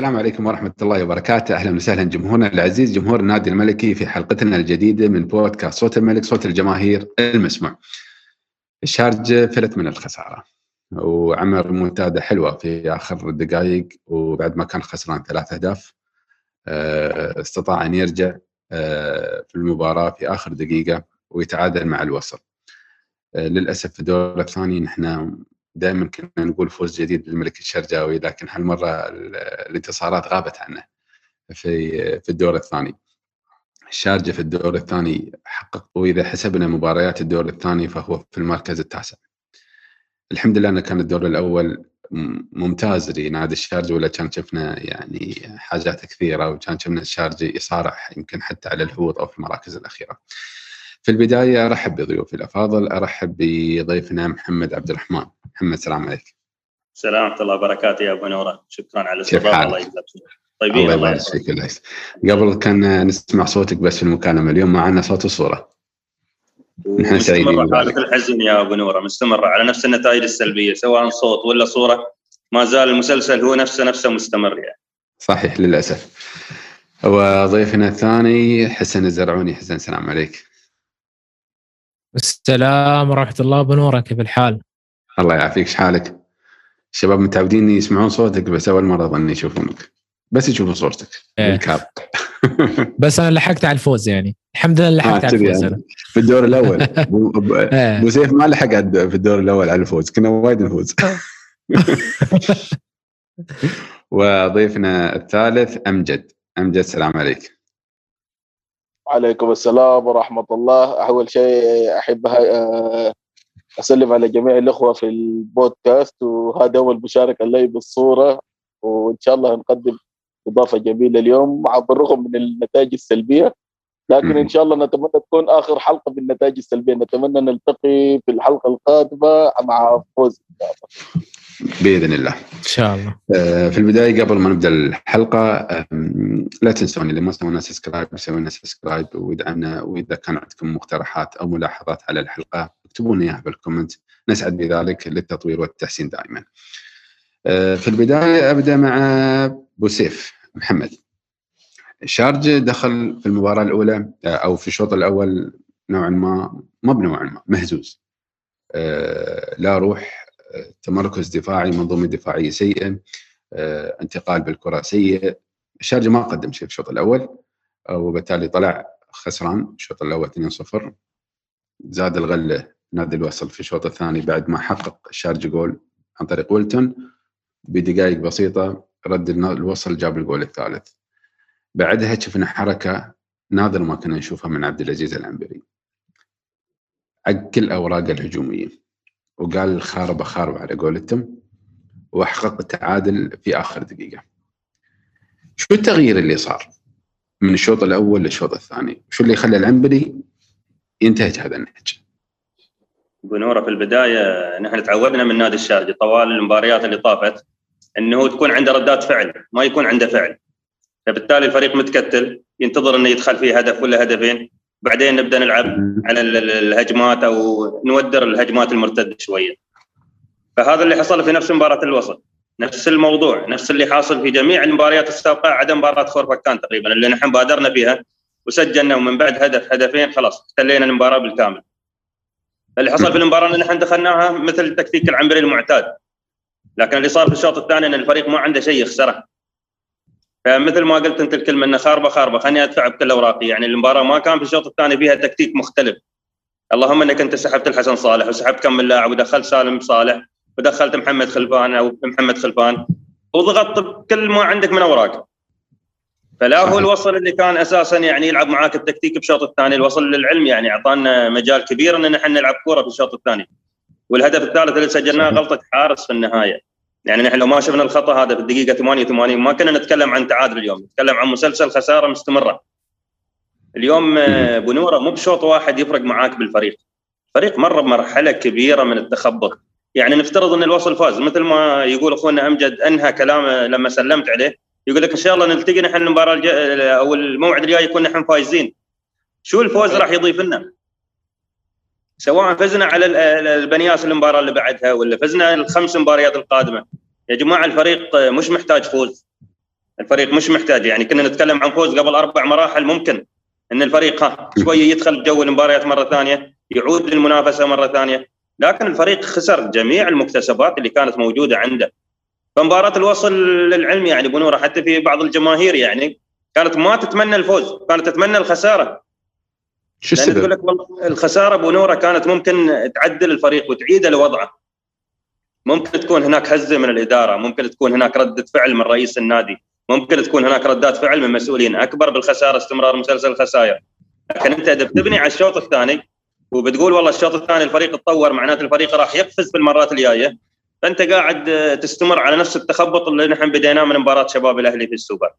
السلام عليكم ورحمة الله وبركاته. أهلا وسهلا جمهورنا العزيز جمهور النادي الملكي في حلقتنا الجديدة من بودكاست صوت الملك صوت الجماهير المسمع الشارجة فلت من الخسارة وعمر منتدى حلوة في آخر الدقائق وبعد ما كان خسران ثلاث أهداف آه، استطاع أن يرجع آه، في المباراة في آخر دقيقة ويتعادل مع الوصل. آه، للأسف في الدور الثاني نحن دائما كنا نقول فوز جديد للملك الشرجاوي لكن هالمرة الانتصارات غابت عنه في في الدور الثاني الشارجة في الدور الثاني حقق واذا حسبنا مباريات الدور الثاني فهو في المركز التاسع الحمد لله إنه كان الدور الأول ممتاز لنادي الشارجة ولا كان شفنا يعني حاجات كثيرة وكان شفنا الشارجة يصارع يمكن حتى على الهبوط أو في المراكز الأخيرة. في البداية أرحب بضيوفي الأفاضل أرحب بضيفنا محمد عبد الرحمن. محمد السلام عليك. السلام ورحمة الله وبركاته يا أبو نورة. شكرا على الاستضافه الله يجزاك طيبين الله يبارك فيك قبل كان نسمع صوتك بس في المكالمة اليوم معنا صوت وصوره نحن سعيدين حالة الحزن يا أبو نورة. مستمرة على نفس النتائج السلبية سواء صوت ولا صورة ما زال المسلسل هو نفسه نفسه مستمر يعني. صحيح للأسف. وضيفنا الثاني حسن الزرعوني. حسن السلام عليك. السلام ورحمة الله. بنورك كيف الحال؟ الله يعافيك. شحالك؟ الشباب متعودين يسمعون صوتك بس أول مرة ظني يشوفونك. بس يشوفوا صورتك إيه. بالكاب. بس أنا لحقت على الفوز يعني. الحمد لله لحقت آه على الفوز يعني. في الدور الأول. إيه. أبو سيف ما لحق في الدور الأول على الفوز. كنا وايد نفوز. وضيفنا الثالث أمجد. أمجد السلام عليك. عليكم السلام ورحمة الله. أول شيء أحب آه، أسلم على جميع الأخوة في البودكاست وهذا أول مشاركة لي بالصورة وإن شاء الله نقدم إضافة جميلة اليوم مع بالرغم من النتائج السلبية لكن إن شاء الله نتمنى تكون آخر حلقة بالنتائج السلبية. نتمنى نلتقي في الحلقة القادمة مع فوز. بإذن الله. إن شاء الله. آه، في البداية قبل ما نبدأ الحلقة لا تنسون اللي ما سوى لنا subscribe سوي لنا subscribe وادعمنا وإذا كان عندكم مقترحات أو ملاحظات على الحلقة اكتبوا لنا إياها بال comment نسعد بذلك للتطوير والتحسين دائما. آه، في البداية أبدأ مع بوسيف محمد. شارجة دخل في المباراة الأولى آه، أو في الشوط الأول نوعا ما ما بنوعا ما مهزوز. لا روح تمركز دفاعي منظومة دفاعية سيئة انتقال بالكرة سيء. الشارجة ما قدم شيء في الشوط الأول وبالتالي طلع خسران الشوط الأول 2-0 زاد الغلة نادي الوصل في الشوط الثاني بعد ما حقق الشارجة جول عن طريق ويلتون بدقائق بسيطة. رد الوصل جاب الجول الثالث. بعدها شفنا حركة نادر ما كنا نشوفها من عبد العزيز العنبري. عقل الاوراق الهجومية. وقال خارب خارب على قولتهم واحقق التعادل في آخر دقيقة. شو التغيير اللي صار؟ من الشوط الأول للشوط الثاني. شو اللي خلى العنبري ينتهج هذا النهج؟ بنورة في البداية نحن تعودنا من نادي الشارجه طوال المباريات اللي طافت إنه تكون عنده ردات فعل ما يكون عنده فعل. فبالتالي الفريق متكتل ينتظر إنه يدخل فيه هدف ولا هدفين. بعدين نبدأ نلعب على الهجمات أو نودر الهجمات المرتدة شوية. فهذا اللي حصل في نفس مباراة الوسط. نفس الموضوع نفس اللي حاصل في جميع المباريات السابقة عدا مباراة خورفكان تقريبا اللي نحن بادرنا فيها وسجلنا ومن بعد هدف هدفين خلاص احتلينا المباراة بالكامل. اللي حصل في المباراة اللي نحن دخلناها مثل تكتيك العنبري المعتاد. لكن اللي صار في الشوط الثاني إن الفريق ما عنده شيء يخسره. فمثل ما قلت أنت الكلمة إنه خاربة خاربة. خليني أدفع بكل أوراقي. يعني المباراة ما كان في الشوط الثاني فيها تكتيك مختلف. اللهم إنك أنت سحبت الحسن صالح وسحبت كم من لاعب ودخلت سالم صالح ودخلت محمد خلفان أو محمد خلفان. وضغطت بكل ما عندك من أوراق. فلا هو الوصل اللي كان أساسا يعني يلعب معاك التكتيك بالشوط الثاني الوصل للعلم. يعني أعطانا مجال كبير ان نحن نلعب كورة في الشوط الثاني. والهدف الثالث اللي سجلناه غلطة حارس في النهاية. يعني نحن لو ما شفنا الخطأ هذا في الدقيقة 88 ما كنا نتكلم عن تعادل اليوم نتكلم عن مسلسل خسارة مستمرة. اليوم آه، بنوره مو بشوط واحد يفرق معاك بالفريق. فريق مر بمرحلة كبيرة من التخبط. يعني نفترض إن الوصل فاز مثل ما يقول أخونا أمجد أنهى كلامه لما سلمت عليه يقول لك إن شاء الله نلتقي نحن المباراة الج... أو الموعد الجاي يكون نحن فايزين. شو الفوز راح يضيف لنا؟ سواء فزنا على البنياس المباراة اللي بعدها ولا فزنا الخمس مباريات القادمة. يا جماعة الفريق مش محتاج فوز. الفريق مش محتاج. يعني كنا نتكلم عن فوز قبل أربع مراحل ممكن. إن الفريق ها شوية يدخل جو المباريات مرة ثانية يعود للمنافسة مرة ثانية. لكن الفريق خسر جميع المكتسبات اللي كانت موجودة عنده. فمباراة الوصل للعلم يعني بنورة حتى في بعض الجماهير يعني كانت ما تتمنى الفوز كانت تتمنى الخسارة. شو تقول السبب؟ لك الخسارة بنورة كانت ممكن تعدل الفريق وتعيده لوضعه ممكن تكون هناك هزة من الإدارة ممكن تكون هناك رده فعل من رئيس النادي ممكن تكون هناك ردات فعل من مسؤولين أكبر بالخسارة استمرار مسلسل الخسائر لكن أنت إذا بتبني على الشوط الثاني وبتقول والله الشوط الثاني الفريق تطور معناته الفريق راح يقفز في المرات الجاية فأنت قاعد تستمر على نفس التخبط اللي نحن بديناه من مباراة شباب الأهلي في السوبر.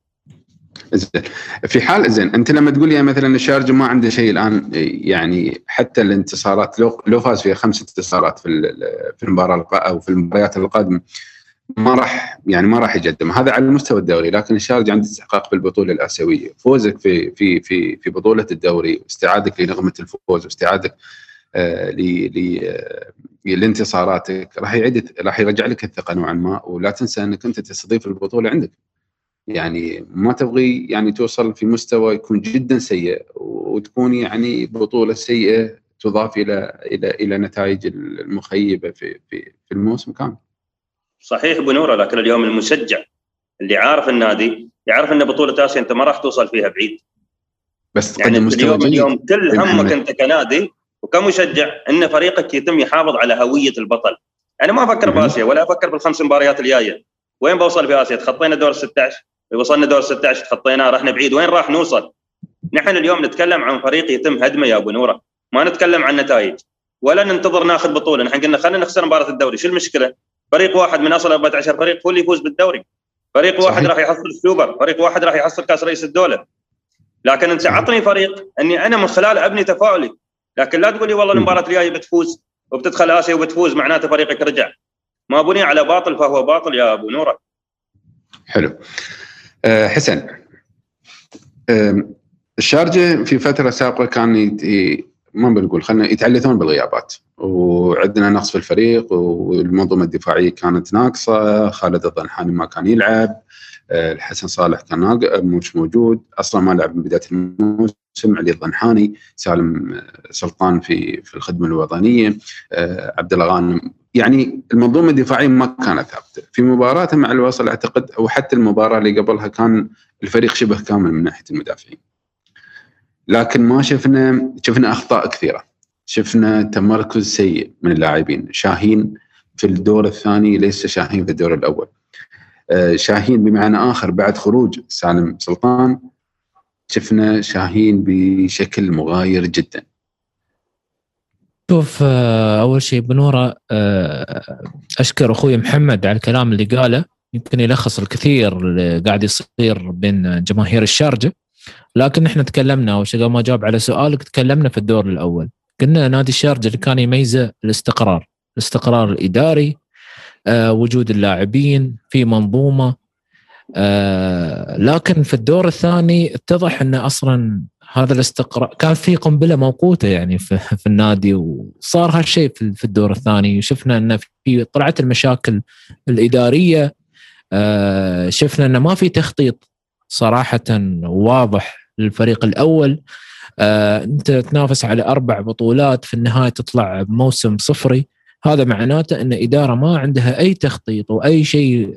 زين. في حال زين انت لما تقول لي مثلا الشارجه ما عنده شيء الآن يعني حتى الانتصارات لو لو فاز فيها خمس انتصارات في في المباراة أو في المباريات القادمة ما راح يعني ما راح يقدم هذا على مستوى الدوري لكن الشارجه عنده استحقاق في البطولة الآسيوية. فوزك في في في في بطولة الدوري استعادك لنغمة الفوز واستعادك آه، آه، لانتصاراتك راح يعيد راح يرجع لك الثقة نوعا ما. ولا تنسى أنك أنت تستضيف البطولة عندك. يعني ما تبغي يعني توصل في مستوى يكون جدا سيء وتكون يعني بطولة سيئة تضاف إلى إلى إلى نتائج المخيبة في في في الموسم كامل. صحيح بنوره لكن اليوم المشجع اللي عارف النادي يعرف إن بطولة آسيا أنت ما راح توصل فيها بعيد بس يعني مستوى اليوم جيد اليوم كل همك. أنت كنادي وكمشجع إن فريقك يتم يحافظ على هوية البطل أنا ما أفكر. بآسيا ولا أفكر بالخمس مباريات الجاية وين بوصل في آسيا تخطينا دور 16 وصلنا دور 16 تخطيناه رحنا بعيد وين راح نوصل؟ نحن اليوم نتكلم عن فريق يتم هدمه يا أبو نورة. ما نتكلم عن نتائج. ولا ننتظر ناخذ بطولة. نحن قلنا خلينا نخسر مباراة الدوري. شو المشكلة؟ فريق واحد من أصل 14 فريق هو اللي يفوز بالدوري. فريق واحد صحيح. راح يحصل السوبر فريق واحد راح يحصل كأس رئيس الدولة. لكن أنت عطني فريق. أني أنا من خلاله أبني تفاؤلي. لكن لا تقول لي والله. المباراة الجاية بتفوز وبتدخل آسيا وبتفوز معناته فريقك رجع. ما بني على باطل فهو باطل يا أبو نورة. حلو. أه حسن. الشارجة في فترة سابقة كان ما بنقول خلينا يتعلثون بالغيابات. وعندنا نقص في الفريق والمنظومة الدفاعية كانت ناقصة خالد الضنحاني ما كان يلعب أه، الحسن صالح كان ناق- مش موجود. أصلا ما لعب من بداية الموسم. علي الضنحاني سالم سلطان في في الخدمة الوطنية عبد الله غانم يعني المنظومة الدفاعية ما كانت ثابتة. في مباراة مع الوصل أعتقد أو حتى المباراة اللي قبلها كان الفريق شبه كامل من ناحية المدافعين. لكن ما شفنا شفنا أخطاء كثيرة. شفنا تمركز سيء من اللاعبين. شاهين في الدور الثاني ليس شاهين في الدور الأول. آه، شاهين بمعنى آخر بعد خروج سالم سلطان شفنا شاهين بشكل مغاير جدا. شوف آه، أول شيء بنورة آه، أشكر أخوي محمد على الكلام اللي قاله. يمكن يلخص الكثير اللي قاعد يصير بين جماهير الشارجة. لكن إحنا تكلمنا قبل ما جاوب على سؤالك تكلمنا في الدور الأول. قلنا نادي الشارجة اللي كان يميزه الاستقرار. الاستقرار الإداري آه، وجود اللاعبين في منظومة. لكن في الدور الثاني اتضح ان أصلا هذا الاستقرار كان في قنبلة موقوتة يعني في, في النادي وصار هالشيء في الدور الثاني. وشفنا ان في طلعت المشاكل الإدارية آه، شفنا إنه ما في تخطيط صراحة واضح للفريق الأول. آه، أنت تنافس على أربع بطولات في النهاية تطلع بموسم صفري. هذا معناته إن إدارة ما عندها أي تخطيط وأي شيء آه،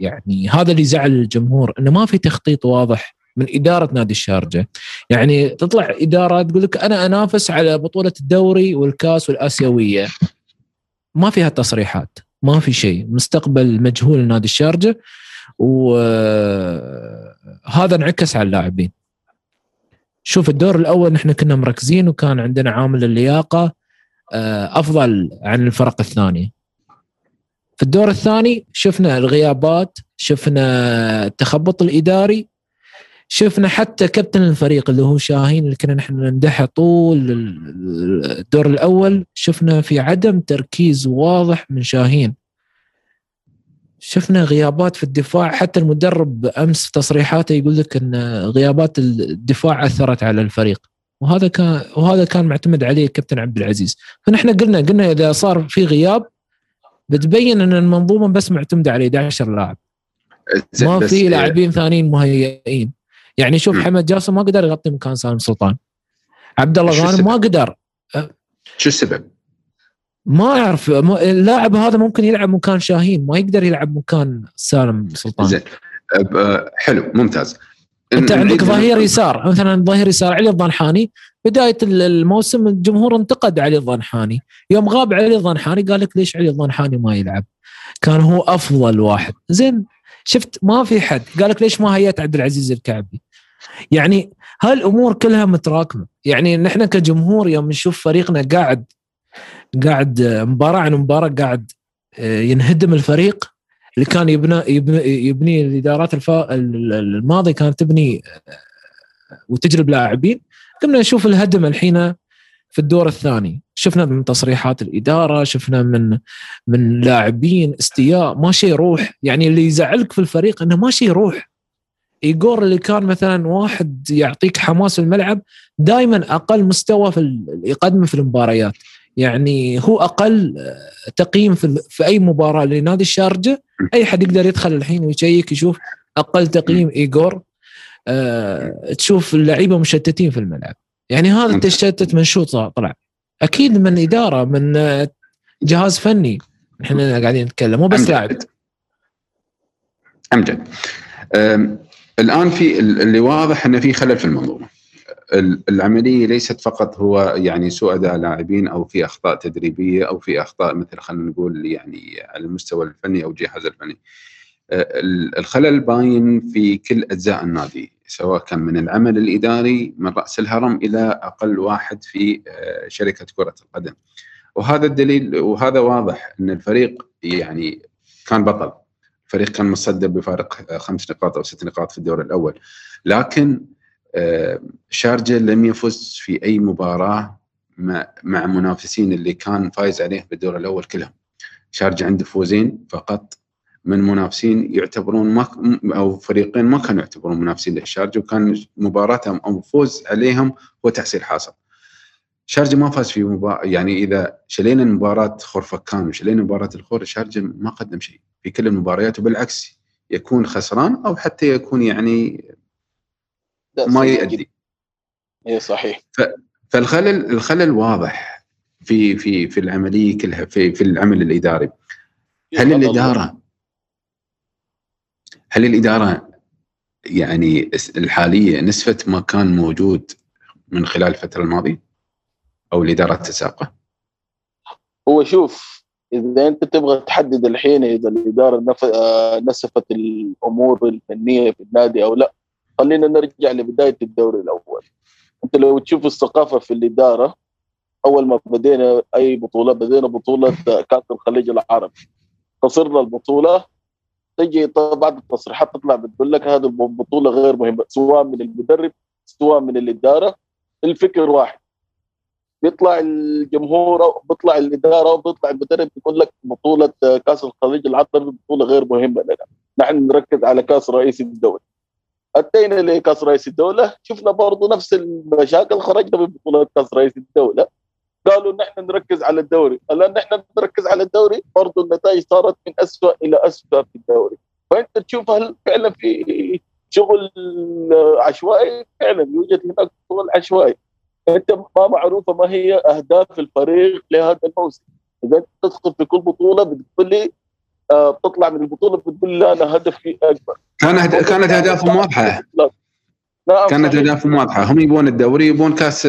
يعني هذا اللي زعل الجمهور إنه ما في تخطيط واضح من إدارة نادي الشارجة. يعني تطلع إدارة تقول لك أنا أنافس على بطولة الدوري والكاس والآسيوية. ما فيها تصريحات ما في شيء. مستقبل مجهول لنادي الشارجة. وهذا انعكس على اللاعبين. شوف الدور الأول نحن كنا مركزين وكان عندنا عامل اللياقة آه، أفضل عن الفرق الثانية. في الدور الثاني شفنا الغيابات شفنا التخبط الإداري شفنا حتى كابتن الفريق اللي هو شاهين اللي كنا نحن نمدحه طول الدور الأول شفنا في عدم تركيز واضح من شاهين. شفنا غيابات في الدفاع حتى المدرب أمس في تصريحاته يقول لك إن غيابات الدفاع أثرت على الفريق. وهذا كان وهذا كان معتمد عليه كابتن عبد العزيز. فنحن قلنا قلنا إذا صار في غياب بتبين إن المنظومة بس معتمدة على 11 لاعب. ما في لاعبين ثانيين مهيئين. يعني شوف. حمد جاسم ما قدر يغطي مكان سالم سلطان. عبد الله غانم؟ ما قدر. شو السبب؟ ما اعرف اللاعب هذا ممكن يلعب مكان شاهين ما يقدر يلعب مكان سالم سلطان. زين. حلو ممتاز. أنت عندك ظهير. يسار. مثلا ظهير يسار علي الضنحاني. بداية ال- الموسم الجمهور انتقد علي الضنحاني. يوم غاب علي الضنحاني قال لك ليش علي الضنحاني ما يلعب؟ كان هو أفضل واحد. زين. شفت ما في حد. قال لك ليش ما هيأت عبد العزيز الكعبي؟ يعني هالأمور كلها متراكمة. يعني نحن كجمهور يوم نشوف فريقنا قاعد قاعد مباراة عن مباراة قاعد آه، ينهدم الفريق اللي كان يبنى يبني, الإدارات الفا الماضي كانت تبني آه، وتجلب لاعبين. قمنا نشوف الهدم الحين في الدور الثاني. شفنا من تصريحات الإدارة شفنا من من لاعبين استياء ما شيء يروح يعني اللي يزعلك في الفريق إنه ما شيء يروح ايجور اللي كان مثلا واحد يعطيك حماس الملعب دائما أقل مستوى في يقدمه في المباريات. يعني هو أقل آه، تقييم في, في أي مباراة لنادي الشارجة. أي حد يقدر يدخل الحين ويشيك يشوف أقل تقييم ايجور آه تشوف اللعيبة مشتتين في الملعب. يعني هذا. التشتت من شو طلع؟ أكيد من إدارة من آه، جهاز فني. إحنا قاعدين نتكلم مو بس. لاعب. أمجد. أم، الآن في ال- اللي واضح إنه في خلل في المنظومه ال- العملية ليست فقط هو يعني سوء أداء لاعبين أو في أخطاء تدريبية أو في أخطاء مثل خلينا نقول يعني على المستوى الفني أو الجهاز الفني. ال- الخلل باين في كل أجزاء النادي سواء كان من العمل الإداري من رأس الهرم إلى أقل واحد في شركة كرة القدم. وهذا الدليل وهذا واضح إن الفريق يعني كان بطل. الفريق كان متصدر بفارق خمس نقاط أو ست نقاط في الدور الأول. لكن آه، شارجه لم يفز في أي مباراة مع مع منافسين اللي كان فايز عليه بالدور الأول كلهم. شارجه عنده فوزين فقط من منافسين يعتبرون ما أو فريقين ما كانوا يعتبرون منافسين للشارجه وكان مباراتهم أو فوز عليهم هو تحصيل حاصل. شارجه ما فاز في مباراة يعني إذا شلينا مباراة خرفكان وشلينا مباراة الخور شارجه ما قدم شيء. في كل المباريات وبالعكس يكون خسران أو حتى يكون يعني ما يؤدي. اي صحيح. فالخلل الخلل واضح في في في العملية كلها في في العمل الإداري. هل الإدارة هل الإدارة يعني الحالية نسبه ما كان موجود من خلال الفترة الماضية أو الادارات السابقه؟ هو شوف إذا أنت تبغى تحدد الحين إذا الإدارة نف... آه، نسفت الأمور الفنية في النادي أو لا خلينا نرجع لبداية الدوري الأول. أنت لو تشوف الثقافة في الإدارة أول ما بدينا أي بطولة بدينا بطولة كأس الخليج العربي. خسرنا البطولة تجي بعض التصريحات تطلع بتقول لك هذه البطوله غير مهمة سواء من المدرب سواء من الإدارة الفكر واحد. بيطلع الجمهور بيطلع الإدارة بيطلع المدرب يقول لك بطولة كأس الخليج العربي بطولة غير مهمة لنا. نحن نركز على كأس رئيس الدولة. أتينا لكأس رئيس الدولة شفنا برضه نفس المشاكل خرجنا من بطولة كأس رئيس الدولة. قالوا نحن نركز على الدوري. الان نحن نركز على الدوري. برضه النتائج صارت من اسوء إلى اسوء في الدوري. فأنت تشوف هل فعلا في شغل عشوائي؟ فعلا يوجد هناك شغل عشوائي. انت ما معروفة ما هي أهداف الفريق لهذا الموسم. إذا أنت تدخل في كل بطولة بتقول لي آه بتطلع من البطولة بتقول لي أنا هدفي أكبر. كان هد... كانت أهدافهم واضحة. نعم كانت. أهدافهم واضحة. هم يبون الدوري يبون كاس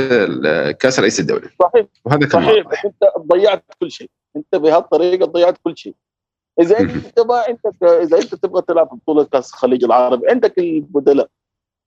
كاس رئيس الدوري. صحيح. وهذا كان صحيح. واضح. أنت ضيعت كل شيء. أنت بهالطريقة ضيعت كل شيء. إذا. أنت ما عندك إذا أنت تبغى تلعب بطولة كاس الخليج العربي عندك البدلاء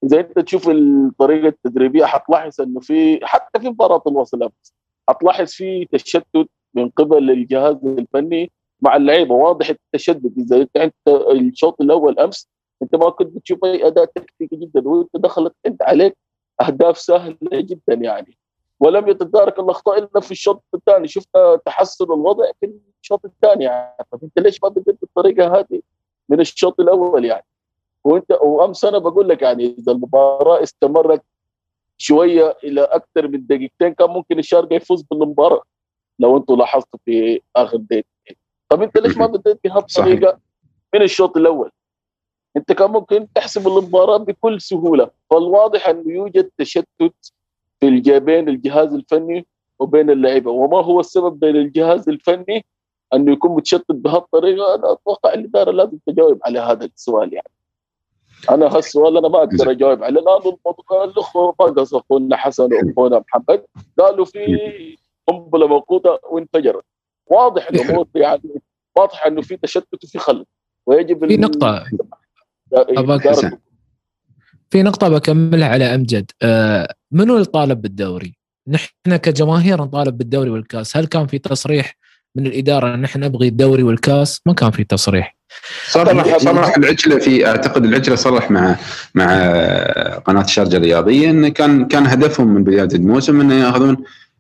إذا أنت تشوف الطريقة التدريبيه حتلاحظ إنه في حتى في مباراة الوصل أمس حتلاحظ في تشتت من قبل الجهاز الفني مع اللعيبة. واضح التشدد. إذا أنت انت الشوط الأول أمس أنت ما كنت بتشوف أي اداء تكتيكي جدا وأنت دخلت أنت عليك أهداف سهلة جدا يعني. ولم يتدارك الأخطاء إلا في الشوط الثاني. شفنا تحسن الوضع في الشوط الثاني. يعني أنت ليش ما بديت بالطريقة هذه من الشوط الأول يعني؟ وانت وامس أنا بقول لك يعني إذا المباراة استمرت شوية إلى أكثر من دقيقتين كان ممكن الشارقه يفوز بالمباراة لو أنتم لاحظتوا في آخر دقيقتين. طب انت ليش ما بديت بهالطريقه من الشوط الأول؟ انت كان ممكن تحسب المباراة بكل سهولة. فالواضح انه يوجد تشتت في الجيبين الجهاز الفني وبين اللعيبه وما هو السبب بين الجهاز الفني انه يكون متشتت بهالطريقه أنا أتوقع الإدارة لازم تجاوب على هذا السؤال يعني. أنا هالسؤال أنا ما أقدر أجاوب. عليه لأنه الموضوع الاخوه ما قصوا اخونا حسن واخونا محمد. قالوا في قنبلة موقوتة وانفجرت. واضح الأمور يعني واضح إنه في تشتت وفي خلل. ويجب في نقطة. في نقطة بكملها على أمجد. آه منو اللي طالب بالدوري؟ نحن كجماهير نطالب بالدوري والكاس. هل كان في تصريح من الإدارة أن نحن نبغي الدوري والكاس؟ ما كان في تصريح. صرح صرح العجلة في أعتقد العجلة صرح مع مع قناة الشارجة الرياضية انه كان كان هدفهم من بداية الموسم إنه ياخذون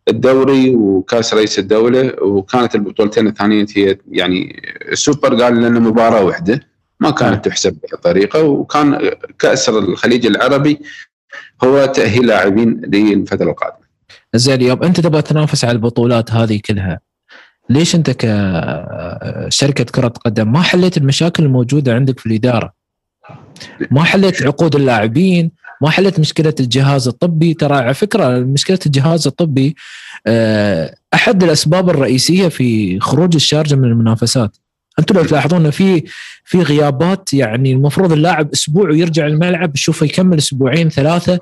الدوري وكأس رئيس الدولة وكانت البطولتين الثانية هي يعني السوبر قال لنا مباراة واحدة ما كانت تحسب بهالطريقه وكان كاس الخليج العربي هو تأهيل لاعبين للفترة القادمة. زين يوم أنت تبغى تنافس على البطولات هذه كلها ليش انت كشركه كرة قدم ما حليت المشاكل الموجودة عندك في الإدارة؟ ما حليت عقود اللاعبين، ما حليت مشكلة الجهاز الطبي، ترى على فكرة مشكلة الجهاز الطبي آه، أحد الأسباب الرئيسية في خروج الشارجة من المنافسات. أنتم لو تلاحظون في في غيابات يعني المفروض اللاعب أسبوع ويرجع الملعب تشوفه يكمل أسبوعين ثلاثة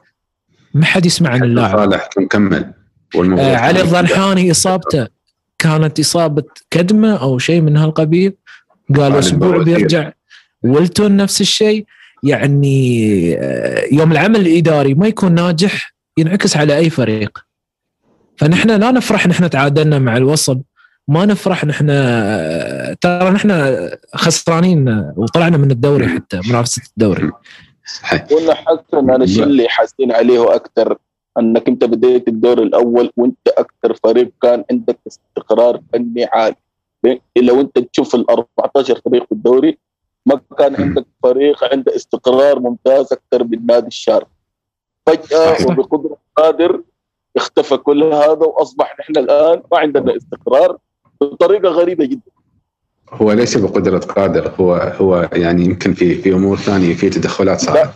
ما حد يسمع عن اللاعب. صالح مكمل. آه علي الضنحاني إصابته. كانت إصابة كدمة أو شيء من هالقبيل؟ قالوا أسبوع بيرجع ولتون نفس الشيء يعني آه، يوم العمل الإداري ما يكون ناجح ينعكس على أي فريق. فنحن لا نفرح نحن تعادلنا مع الوصل ما نفرح نحن ترى نحن خسرانين وطلعنا من الدوري حتى منافسة الدوري. صحيح. قلنا حسن أنا الشيء اللي حاسين عليه أكثر أنك أنت بديت الدور الأول وأنت أكثر فريق كان عندك استقرار فني عالي. لو أنت تشوف ال 14 فريق في الدوري ما كان عندك فريق عنده استقرار ممتاز أكثر من نادي الشارع فجأة وبقدرة قادر اختفى كل هذا وأصبح نحن الآن ما عندنا استقرار بطريقة غريبة جدا. هو ليس بقدرة قادر هو هو يعني يمكن في في أمور ثانية في تدخلات صارت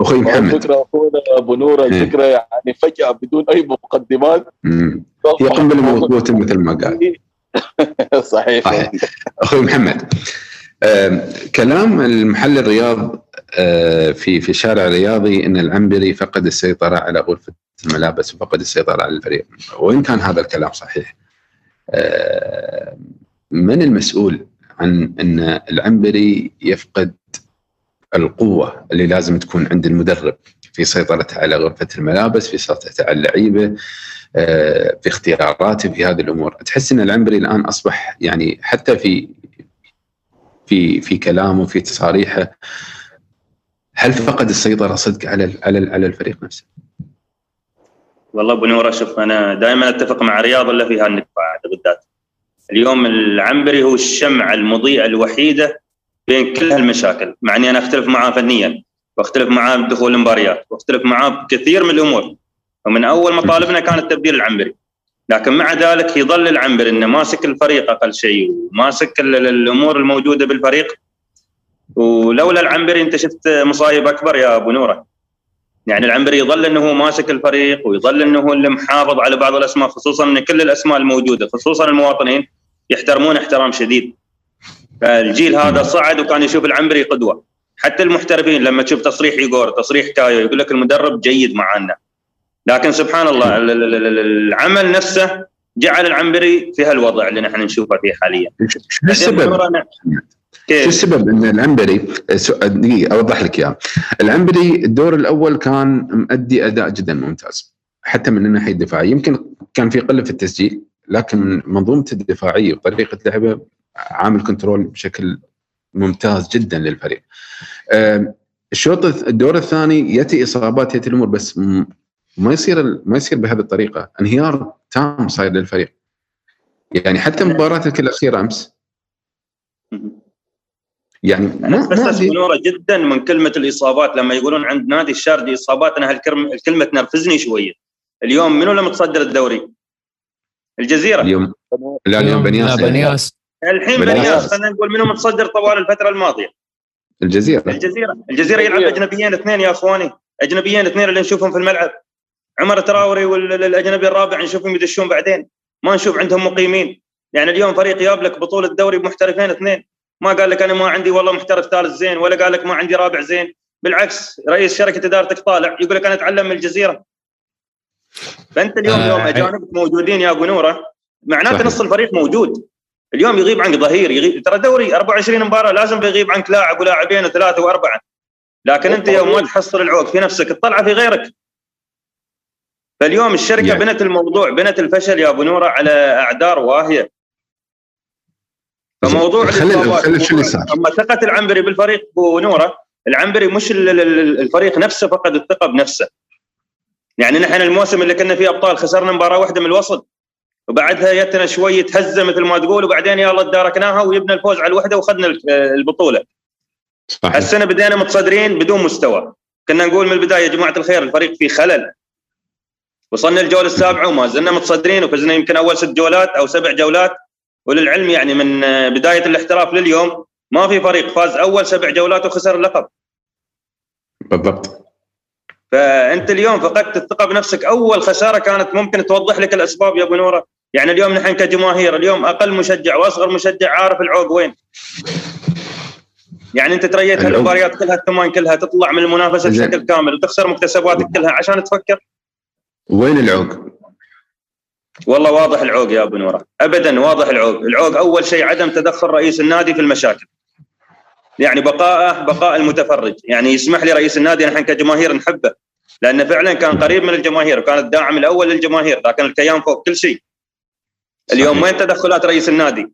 أخوي محمد. الفكرة اخونا أبو نور إيه. الفكرة يعني فجأة بدون أي مقدمات. قنبله موقوته مثل ما قال. صحيح. صحيح. أخوي محمد كلام المحل الرياض آه، في في الشارع الرياضي إن العنبري فقد السيطرة على غرفة الملابس وفقد السيطرة على الفريق. وإن كان هذا الكلام صحيح من المسؤول عن أن العنبري يفقد القوة اللي لازم تكون عند المدرب في سيطرته على غرفة الملابس في سيطرته على اللعيبة آه، في اختياراته في هذه الأمور تحس أن العنبري الآن أصبح يعني حتى في في في كلامه في تصاريحه هل فقد السيطرة صدق على على على الفريق نفسه؟ والله أبو نور شوف أنا دائما أتفق مع رياض إلا في هالنقطه بالذات اليوم العنبري هو الشمعة المضيئة الوحيدة بين كل هالمشاكل مع إني أنا أختلف معاه فنيا وأختلف معاه بدخول المباريات وأختلف معاه بكثير من الأمور. ومن أول مطالبنا كانت تبديل العنبري. لكن مع ذلك يظل العنبري إنه ماسك الفريق أقل شيء وماسك الأمور الموجودة بالفريق. ولولا العنبري أنت شفت مصايب أكبر يا أبو نوره. يعني العنبري يظل إنه هو ماسك الفريق ويظل إنه هو اللي محافظ على بعض الأسماء خصوصا إن كل الأسماء الموجودة خصوصا المواطنين يحترمون احترام شديد. فالجيل هذا صعد وكان يشوف العنبري قدوة. حتى المحترفين لما تشوف تصريح يقول تصريح كايو يقول لك المدرب جيد معنا لكن سبحان الله العمل نفسه جعل العنبري في هالوضع اللي نحن نشوفه فيه حاليا. شو السبب؟ شو السبب إن العنبري دقيقة أوضح لك اياه العنبري الدور الأول كان مؤدي أداء جدا ممتاز حتى من الناحية الدفاعية يمكن كان في قلة في التسجيل لكن منظومته الدفاعية وطريقة لعبه عامل كنترول بشكل ممتاز جدا للفريق. الشوط الدور الثاني يأتي إصابات يأتي الأمور بس ما يصير ما يصير بهذه الطريقة انهيار تام صاير للفريق. يعني حتى مباراتك الاخيره أمس يعني بس نوره جدا من كلمة الإصابات لما يقولون عند نادي الشارجي إصابات أنا هالكلمه تنرفزني شوية. اليوم منو اللي متصدر الدوري؟ الجزيرة. اليوم لا اليوم بنياس. بنياس. الحين بنياس. خلينا نقول منو متصدر طوال الفترة الماضية؟ الجزيرة. الجزيرة. الجزيرة يلعب أجنبيين اثنين يا أخواني. أجنبيين اثنين اللي نشوفهم في الملعب. عمر تراوري والاجنبي الرابع نشوفهم يدشون بعدين. ما نشوف عندهم مقيمين. يعني اليوم فريق جاب لك بطولة دوري بمحترفين اثنين. ما قال لك أنا ما عندي والله محترف ثالث زين ولا قال لك ما عندي رابع زين. بالعكس رئيس شركة ادارتك طالع يقول لك أنا أتعلم من الجزيرة. فأنت اليوم آه يوم أجانبك موجودين يا أبو نورة معناته نص الفريق موجود. اليوم يغيب عنك ظهير يغيب ترى دوري 24 مباراة لازم بيغيب عنك لاعب ولاعبين وثلاثة وأربعة. لكن أنت يوم ما تحصل العوق في نفسك تطلع في غيرك. فاليوم الشركة يعني. بنت الموضوع بنت الفشل يا أبو نورة على أعذار واهية. فموضوع خلينا خلينا شو اللي صار أما ثقة العنبري بالفريق ابو نورة العنبري مش الفريق نفسه فقد الثقة بنفسه يعني نحن الموسم اللي كنا فيه أبطال خسرنا مباراة واحدة من الوسط وبعدها جتنا شوي تهزه مثل ما تقول وبعدين يلا تداركناها وجبنا الفوز على الوحدة واخذنا البطولة. صحيح. السنة بدينا متصدرين بدون مستوى، كنا نقول من البداية يا جماعة الخير الفريق فيه خلل. وصلنا الجولة السابعة وما زلنا متصدرين وفزنا يمكن أول ست جولات أو سبع جولات وللعلم يعني من بداية الاحتراف لليوم ما في فريق فاز أول سبع جولات وخسر اللقب. بالضبط. فأنت اليوم فقدت الثقة بنفسك. أول خسارة كانت ممكن توضح لك الأسباب يا أبو نورة. يعني اليوم نحن كجماهير اليوم أقل مشجع وأصغر مشجع عارف العوق وين. يعني أنت تريت هالمباريات كلها الثمان كلها تطلع من المنافسة بشكل كامل وتخسر مكتسباتك كلها. عشان تفكر. وين العوق؟ والله واضح العوق يا أبو نورة. ابدا واضح العوق. العوق أول شيء عدم تدخل رئيس النادي في المشاكل. يعني بقاءه بقاء المتفرج. يعني يسمح لي رئيس النادي نحن كجماهير نحبه. لأنه فعلا كان قريب من الجماهير وكان الداعم الأول للجماهير لكن الكيان فوق كل شيء. اليوم وين تدخلات رئيس النادي؟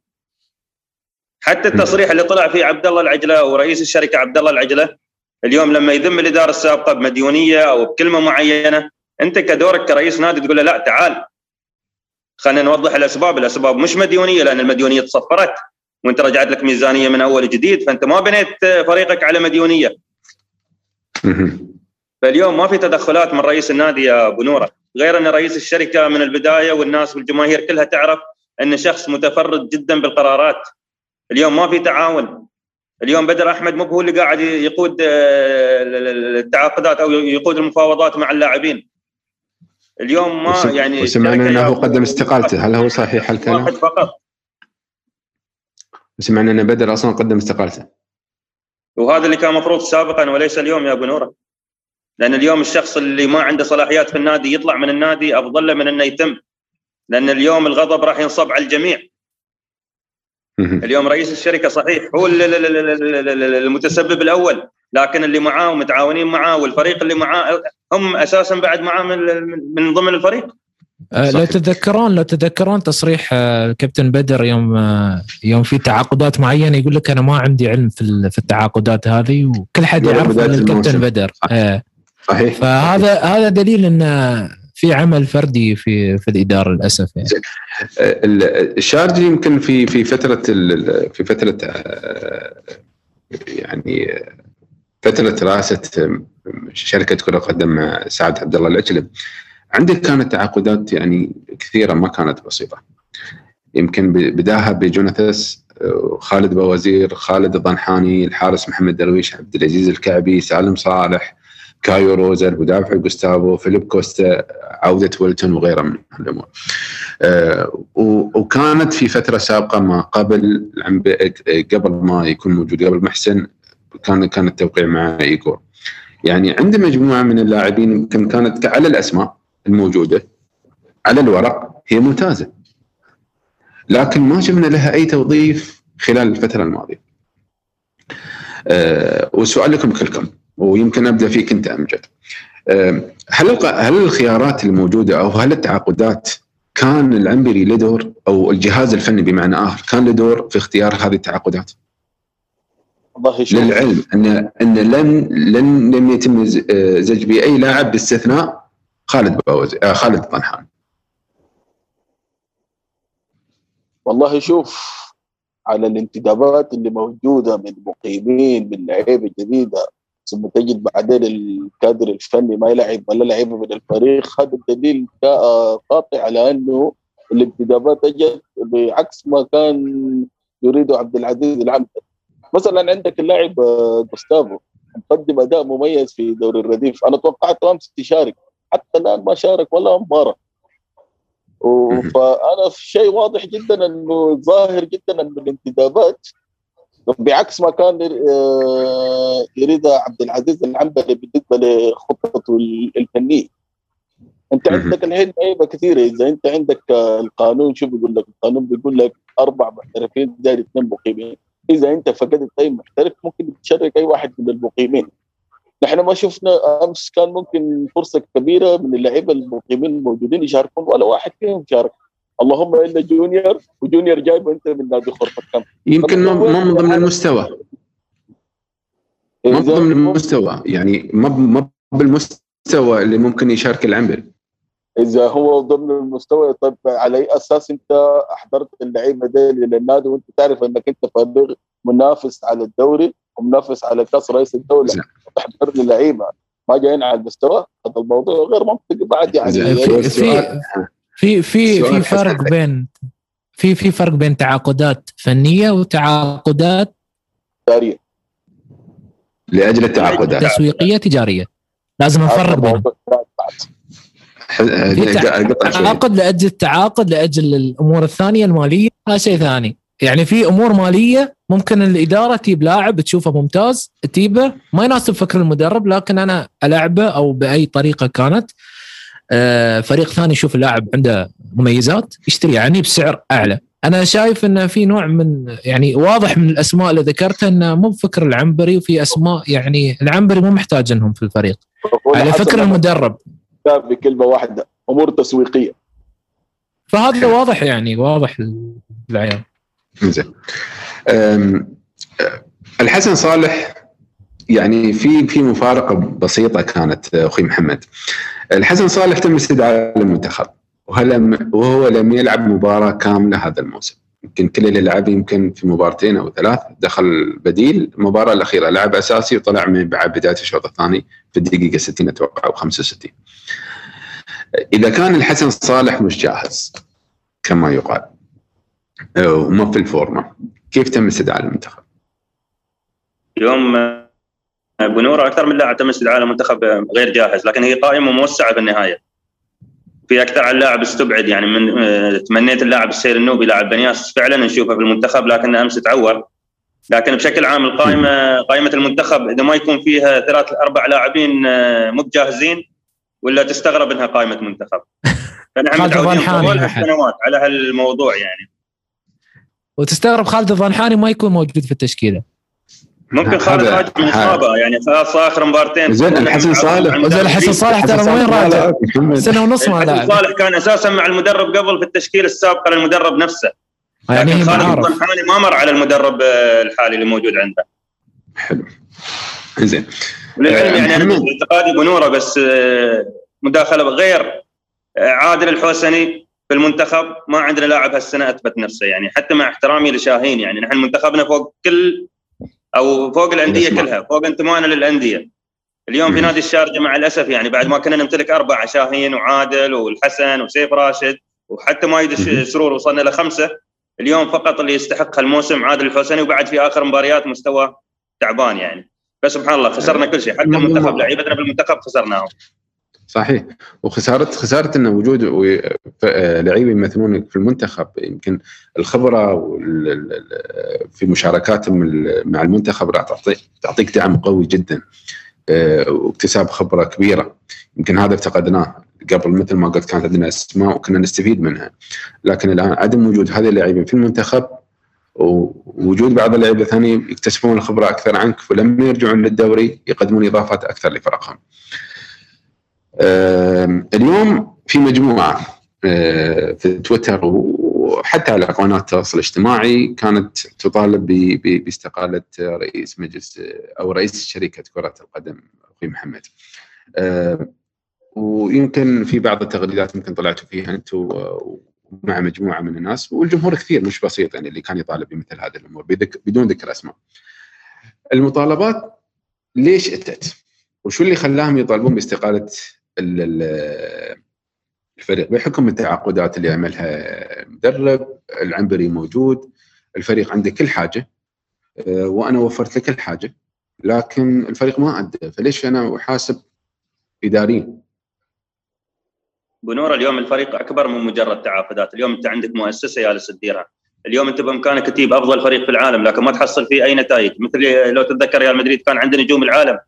حتى التصريح اللي طلع فيه عبد الله العجلة ورئيس الشركة عبد الله العجلة اليوم لما يذم الإدارة السابقة بمديونية أو بكلمة معينة أنت كدورك كرئيس نادي تقول له لا تعال. خلينا نوضح الأسباب، الأسباب مش مديونية لأن المديونية تصفرت وإنت رجعت لك ميزانية من أول جديد فأنت ما بنيت فريقك على مديونية. فاليوم ما في تدخلات من رئيس النادي يا أبو نورة، غير أن رئيس الشركة من البداية والناس والجماهير كلها تعرف أن شخص متفرد جدا بالقرارات. اليوم ما في تعاون. اليوم بدر أحمد مو هو اللي قاعد يقود آه، التعاقدات أو يقود المفاوضات مع اللاعبين. اليوم ما يعني وسمعنا أنه قدم استقالته، هل هو صحيح الكلام؟ واحد فقط. سمعنا أن بدر أصلا قدم استقالته. وهذا اللي كان مفروض سابقا وليس اليوم يا أبو نورة. لأن اليوم الشخص اللي ما عنده صلاحيات في النادي يطلع من النادي أفضل له من أنه يتم. لأن اليوم الغضب راح ينصب على الجميع. اليوم رئيس الشركة صحيح هو المتسبب الأول. لكن اللي معاه ومتعاونين معاه والفريق اللي معاه هم أساسا بعد معاه من ضمن الفريق. آه، لو تتذكرون لو تتذكرون تصريح آه، الكابتن بدر يوم آه، يوم في تعاقدات معينة يقول لك أنا ما عندي علم في في التعاقدات هذه وكل حد يعرف ان الكابتن بدر. صحيح. فهذا هذا دليل إن في عمل فردي في في الإدارة للأسف يعني. الشارجي يمكن في في فترة في فترة يعني فترة رئاسه شركة كرة قدم سعد عبد الله العجلب عندك كانت تعاقدات يعني كثيرة ما كانت بسيطة يمكن بداها بجوناثس خالد بوزير خالد الضنحاني الحارس محمد درويش عبد العزيز الكعبي سالم صالح كايو روزر مدافع جوستافو فيليب كوستا عودة ويلتون وغيرها من الأمور. أه وكانت في فترة سابقة ما قبل قبل ما يكون موجود قبل محسن كان كان التوقيع مع ايجور. يعني عنده مجموعة من اللاعبين يمكن كانت على الأسماء الموجودة على الورق هي ممتازة لكن ما شفنا لها أي توظيف خلال الفترة الماضية. أه والسؤال لكم كلكم ويمكن أبدأ فيك أنت أمجد. أه هل هل الخيارات الموجودة أو هل التعاقدات كان العنبري له دور أو الجهاز الفني بمعنى آخر كان له دور في اختيار هذه التعاقدات؟ والله للعلم ان أن لن لن لم يتم زج بأي لاعب باستثناء خالد باوزي آه خالد طنحان. والله شوف على الانتدابات اللي موجودة من مقيمين من لعيبة جديدة ثم تجد بعدين الكادر الفني ما يلعب ولا لعيبة من الفريق هذا الدليل قاطع على أنه الانتدابات اجت بعكس ما كان يريده عبد العزيز العنبري مثلا عندك اللاعب آه، جوستافو مقدم أداء مميز في دوري الرديف. أنا توقعت أمس يشارك حتى الآن ما شارك ولا مباراة. فأنا في شيء واضح جدا إنه ظاهر جدا إنه الانتدابات. بعكس ما كان آه، يريدها عبد العزيز العنبري بالنسبة لخطته الفنية. أنت عندك الحين لعيبة كثيرة. إذا أنت عندك القانون شو بيقول لك؟ القانون بيقول لك أربع محترفين زائد اثنين مقيمين. إذا أنت فقدت اي محترف ممكن تشارك أي واحد من المقيمين. نحن ما شفنا أمس كان ممكن فرصة كبيرة من اللعيبة المقيمين الموجودين يشاركون ولا واحد فيهم شارك اللهم إلا جونيور وجونيور جايبه أنت من نادي خرفه كم؟ يمكن ما من ضمن المستوى. ما ضمن المستوى. يعني ما بالمستوى اللي ممكن يشارك العنبري. إذا هو ضمن المستوى طيب على أي أساس أنت أحضرت اللعيبة ديل للنادي وأنت تعرف إنك أنت فريق منافس على الدوري ومنافس على كأس رئيس الدولة؟ تحضر لي لعيبة ما جايين على المستوى؟ هذا الموضوع غير منطقي بعد يعني. في في في في, في فرق بين في في فرق بين تعاقدات فنية وتعاقدات تجارية. لأجل التعاقدات تسويقية تجارية. لازم نفرق بينهم. تعاقد لأجل التعاقد لأجل الأمور الثانية المالية هذا شيء ثاني. يعني في أمور مالية ممكن الإدارة تجيب لاعب تشوفه ممتاز تجيبه. ما يناسب فكر المدرب لكن أنا ألعبه أو بأي طريقة كانت. آه، فريق ثاني يشوف اللاعب عنده مميزات يشتري يعني بسعر أعلى. أنا شايف انه في نوع من يعني واضح من الأسماء اللي ذكرتها إنه مو بفكر العنبري وفي أسماء يعني العنبري مو محتاج إنهم في الفريق. على فكر المدرب. بكلمة واحدة أمور تسويقية. فهذا واضح يعني واضح العيال زين. الحسن صالح يعني في في مفارقة بسيطة كانت أخوي محمد. الحسن صالح تم استدعاء للمنتخب وهو لم يلعب مباراة كاملة هذا الموسم. يمكن كل اللي لعب يمكن في مباراتين أو ثلاث دخل بديل. المباراة الأخيرة لعب أساسي وطلع من بعد بداية الشوط الثاني في الدقيقة 60 أتوقع أو 65 إذا كان الحسن صالح مش جاهز كما يقال. وما في الفورمة. كيف تم استدعاء المنتخب؟ اليوم بنورة أكثر من لاعب تم استدعاء المنتخب غير جاهز لكن هي قائمة موسعة بالنهاية. في أكثر عن لاعب استبعد يعني من تمنيت اللاعب السير النوبي لاعب بنياس فعلا نشوفه في المنتخب لكن أمس تعور. لكن بشكل عام القائمة قائمة المنتخب إذا ما يكون فيها ثلاث أربع لاعبين آه، مو جاهزين ولا تستغرب إنها قائمة منتخب. فنحن متعودين طوال السنوات على هالموضوع يعني. وتستغرب خالد الضنحاني ما يكون موجود في التشكيلة. ممكن خالد راجع من اصابه يعني خلاص آخر مبارتين. زين الحسن صالح. زين الحسن صالح ترى وين راجع؟ سنة ونص ما لاعب صالح كان أساسا مع المدرب قبل في التشكيله السابقه للمدرب نفسه. يعني لكن خالد الضنحاني ما مر على المدرب الحالي اللي موجود عنده. حلو. زين. وللعلم يعني أنا اعتقادي بنوره بس آه، مداخلة غير آه، عادل الحوسني في المنتخب ما عندنا لاعب هالسنة أثبت نفسه يعني حتى مع احترامي لشاهين يعني نحن منتخبنا فوق كل أو فوق الأندية كلها فوق انتمائنا للأندية. اليوم في نادي الشارجة مع الأسف يعني بعد ما كنا نمتلك أربعة شاهين وعادل والحسن وسيف راشد وحتى مايد سرور وصلنا لخمسه اليوم فقط اللي يستحق هالموسم عادل الحسني وبعد في آخر مباريات مستوى تعبان يعني. بس سبحان الله خسرنا كل شيء حتى المنتخب لعيبتنا بالمنتخب خسرناهم. صحيح. وخساره خسارة إن وجود لعيبه يمثلون في المنتخب يمكن الخبرة في مشاركاتهم مع المنتخب راح تعطيك تعطيك دعم قوي جدا آه، واكتساب خبرة كبيرة. يمكن هذا افتقدناه قبل مثل ما قلت كانت عندنا أسماء وكنا نستفيد منها. لكن الآن عدم وجود هذه اللاعبين في المنتخب ووجود بعض اللعيبه الثانية يكتسبون الخبرة أكثر عنك فلما يرجعون للدوري يقدمون إضافات أكثر لفرقهم. اليوم في مجموعة آه، في تويتر وحتى على قناه التواصل الاجتماعي كانت تطالب باستقالة رئيس مجلس أو رئيس شركة كرة القدم أخوي محمد. ويمكن في بعض التغريدات يمكن طلعتوا فيها أنتم مع مجموعة من الناس والجمهور كثير مش بسيط يعني اللي كان يطالب بمثل هذه الأمور بدون ذكر أسماء. المطالبات ليش أتت؟ وشو اللي خلاهم يطالبون باستقالة الفريق بحكم التعاقدات اللي عملها مدرب العنبري موجود الفريق عنده كل حاجة آه، وأنا وفرت لك الحاجة لكن الفريق ما أدى فليش أنا أحاسب اداريا بنور اليوم الفريق أكبر من مجرد تعاقدات، اليوم أنت عندك مؤسسة جالس تديرها، اليوم أنت بإمكانك تجيب أفضل فريق في العالم لكن ما تحصل فيه أي نتائج، مثل لو تتذكر ريال مدريد كان عنده نجوم العالم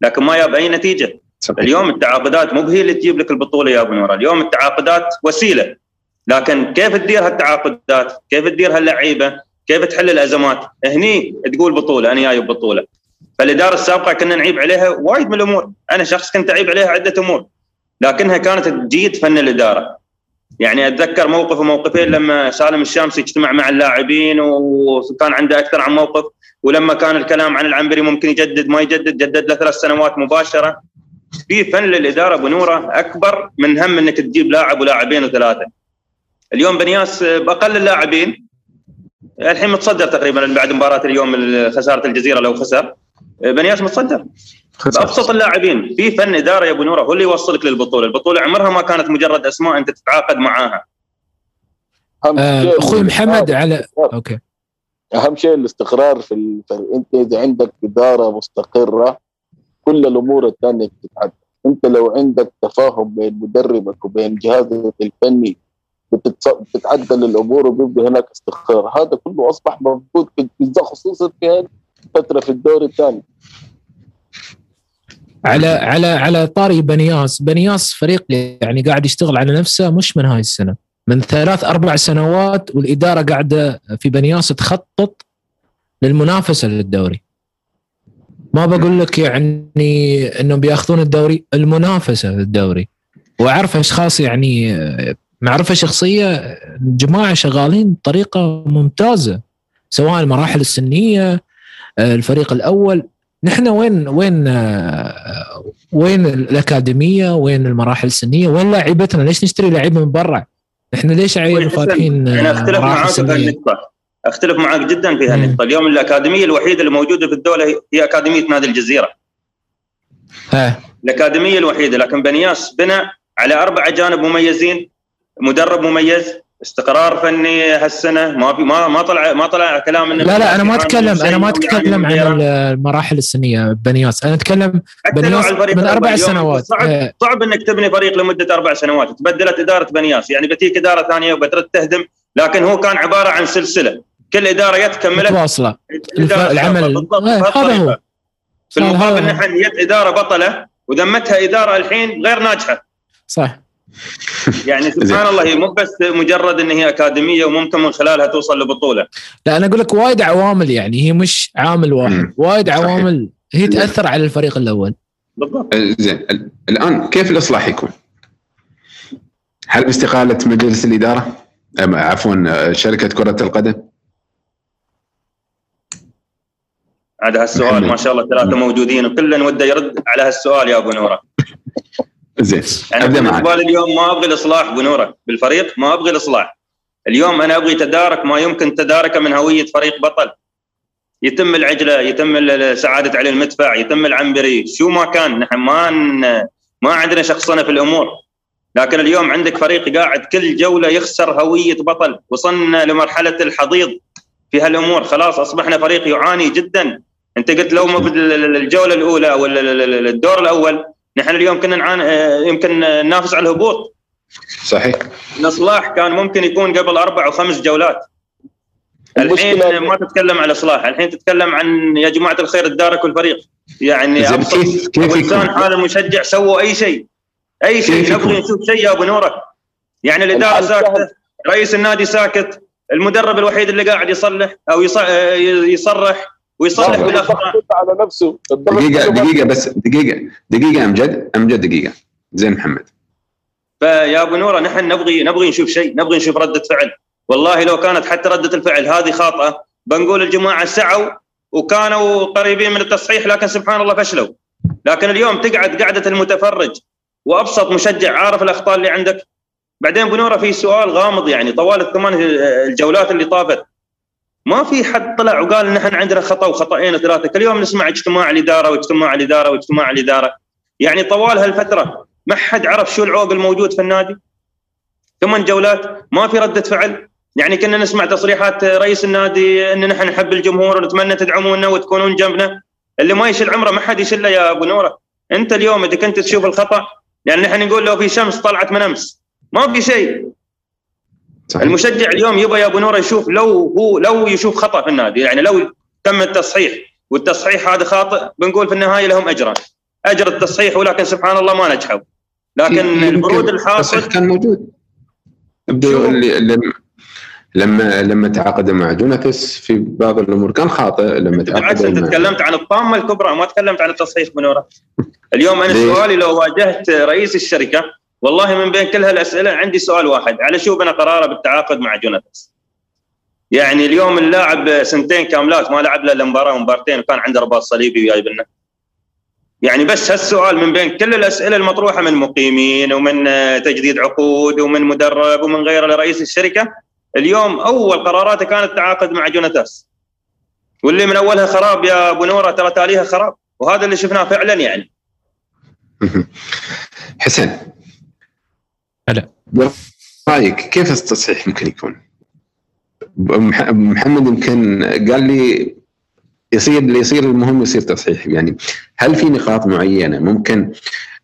لكن ما جاب أي نتيجة. صحيح. اليوم التعاقدات مو هي اللي تجيب لك البطولة يا بنور، اليوم التعاقدات وسيلة لكن كيف تدير هالتعاقدات؟ كيف تدير هاللعيبة؟ كيف تحل الأزمات؟ هني تقول بطولة أنا جاي ببطولة. فالإدارة السابقة كنا نعيب عليها وايد من الأمور، أنا شخص كنت أعيب عليها عدة أمور. لكنها كانت تجيد فن الإدارة. يعني أتذكر موقف وموقفين لما سالم الشامسي اجتمع مع اللاعبين وكان عنده أكثر عن موقف ولما كان الكلام عن العنبري ممكن يجدد ما يجدد جدد له ثلاث سنوات مباشرة. في فن للإدارة بنوره أكبر من هم إنك تجيب لاعب ولاعبين وثلاثة. اليوم بنياس بأقل اللاعبين الحين متصدر تقريبا بعد مباراة اليوم خسارة الجزيرة لو خسر. بنياس متصدر ابسط اللاعبين في فن إدارة يا أبو نورة هو اللي يوصلك للبطولة، البطولة عمرها ما كانت مجرد أسماء أنت تتعاقد معاها. آه، أخوي محمد على أوكي. أهم شيء الاستقرار في الفريق أنت إذا عندك إدارة مستقرة كل الأمور الثانية بتتعدل أنت لو عندك تفاهم بين مدربك وبين جهازك الفني بتتعدل الأمور وبيبقى هناك استقرار. هذا كله أصبح موجود خصوصا في فترة في الدوري الثاني. على على على طاري بنياس. بنياس فريق يعني قاعد يشتغل على نفسه مش من هاي السنة. من ثلاث أربع سنوات والإدارة قاعدة في بنياس تخطط للمنافسة للدوري. ما بقول لك يعني إنهم بيأخذون الدوري المنافسة للدوري. وأعرف أشخاص يعني معرفة شخصية جماعة شغالين بطريقة ممتازة سواء المراحل السنية الفريق الأول. نحن وين وين وين الأكاديمية؟ وين المراحل السنية؟ وين لاعبتنا؟ ليش نشتري لعيبه من برا؟ إحنا ليش عيب فاتحين أنا أختلف معاك في هالنقطة. أختلف معاك جدا في هالنقطة. اليوم الأكاديمية الوحيدة اللي موجودة في الدولة هي أكاديمية نادي الجزيرة. ها. الأكاديمية الوحيدة. لكن بنياس بنى على أربع اجانب مميزين. مدرب مميز. استقرار فني هالسنة؟ ما في ما ما طلع ما طلع كلام لا لا أنا ما اتكلم أنا ما أتكلم عن المراحل السنية بنياس. أنا أتكلم بنياس من أربع سنوات. صعب إيه. صعب إنك تبني فريق لمدة أربع سنوات. تبدلت إدارة بنياس. يعني بتيك إدارة ثانية وبترد تهدم لكن هو كان عبارة عن سلسلة. كل إدارة جت كملت. متواصلة. العمل. بالضبط. إيه، هذا هو. في المقابل نحن جت إدارة بطلة ودمتها إدارة الحين غير ناجحة. صح. يعني سبحان الله هي مو بس مجرد إن هي أكاديمية وممكن من خلالها توصل لبطولة. لا أنا أقول لك وايد عوامل يعني هي مش عامل واحد. وايد عوامل هي تأثر على الفريق الأول. بالضبط. زين. الآن كيف الإصلاح يكون؟ هل باستقالة مجلس الإدارة؟ عفوا شركة كرة القدم؟ هذا هالسؤال ما شاء الله ثلاثة موجودين وكل وده يرد على هالسؤال يا أبو نورة. زين أنا بالنسبة لي اليوم ما أبغي الإصلاح بنورة بالفريق ما أبغي الإصلاح. اليوم أنا أبغي تدارك ما يمكن تداركه من هوية فريق بطل. يتم العجلة يتم سعادة علي المدفع يتم العنبري شو ما كان نحن ما ما عندنا شخصنه في الأمور. لكن اليوم عندك فريق قاعد كل جولة يخسر هوية بطل وصلنا لمرحلة الحضيض في هالأمور. خلاص أصبحنا فريق يعاني جدا. أنت قلت لو الجولة الأولى أو الدور الأول نحن اليوم كنا نعاني آه، يمكن ننافس على الهبوط. صحيح. الإصلاح كان ممكن يكون قبل أربع أو خمس جولات. الحين ما تتكلم على إصلاح الحين تتكلم عن يا جماعة الخير الدارك والفريق يعني كيف كيف انسان حال المشجع سووا أي شيء. أي شيء نبغي نشوف شيء يا أبو نوره يعني الإدارة ساكتة رئيس النادي ساكت المدرب الوحيد اللي قاعد يصلح أو آه، يصرح. ويصلح بالاخطاء على نفسه. دقيقة دقيقة بس دقيقة دقيقة امجد امجد دقيقة. زين محمد. فيا أبو نورة نحن نبغي نبغي نشوف شيء نبغي نشوف ردة فعل. والله لو كانت حتى ردة الفعل هذه خاطئة بنقول الجماعة سعوا وكانوا قريبين من التصحيح لكن سبحان الله فشلوا. لكن اليوم تقعد قعدة المتفرج وأبسط مشجع عارف الأخطاء اللي عندك؟ بعدين بنوره في سؤال غامض يعني طوال الثمان الجولات اللي طافت. ما في حد طلع وقال نحن عندنا خطأ وخطأين وثلاثه كل يوم نسمع اجتماع الإدارة واجتماع الإدارة واجتماع الإدارة. يعني طوال هالفترة ما حد عرف شو العوق الموجود في النادي. ثمان جولات ما في ردة فعل. يعني كنا نسمع تصريحات رئيس النادي إن نحن نحب الجمهور ونتمنى تدعمونا وتكونون جنبنا. اللي ما يشيل عمره ما حد يشيله يا أبو نورة. أنت اليوم إذا كنت تشوف الخطأ يعني نحن نقول لو في شمس طلعت من أمس. ما في شيء. صحيح. المشجع اليوم يبغى يا أبو نوره يشوف لو هو لو يشوف خطأ في النادي يعني لو تم التصحيح والتصحيح هذا خاطئ بنقول في النهاية لهم أجران. أجر التصحيح ولكن سبحان الله ما نجحوا. لكن البرود الحاصل كان موجود. لما لما تعاقد مع جوناثس في بعض الأمور كان خاطئ لما تعاقد أنت تكلمت عن الطامة الكبرى ما تكلمت عن التصحيح بنوره اليوم أنا سؤالي لو واجهت رئيس الشركة والله من بين كل هالأسئلة عندي سؤال واحد على شو بنى قراره بالتعاقد مع جوناثس يعني اليوم اللاعب سنتين كاملات ما لعب له مباراه ومبارتين وكان عنده رباط صليبي وياي بنا يعني بس هالسؤال من بين كل الأسئلة المطروحة من مقيمين ومن تجديد عقود ومن مدرب ومن غيره لرئيس الشركة اليوم أول قراراته كانت التعاقد مع جوناتاس واللي من أولها خراب يا أبو نورة ترى تاليها خراب. وهذا اللي شفناه فعلا يعني. حسين هلا رأيك كيف التصحيح ممكن يكون؟ محمد يمكن قال لي يصير اللي يصير المهم يصير تصحيح. يعني هل في نقاط معينة ممكن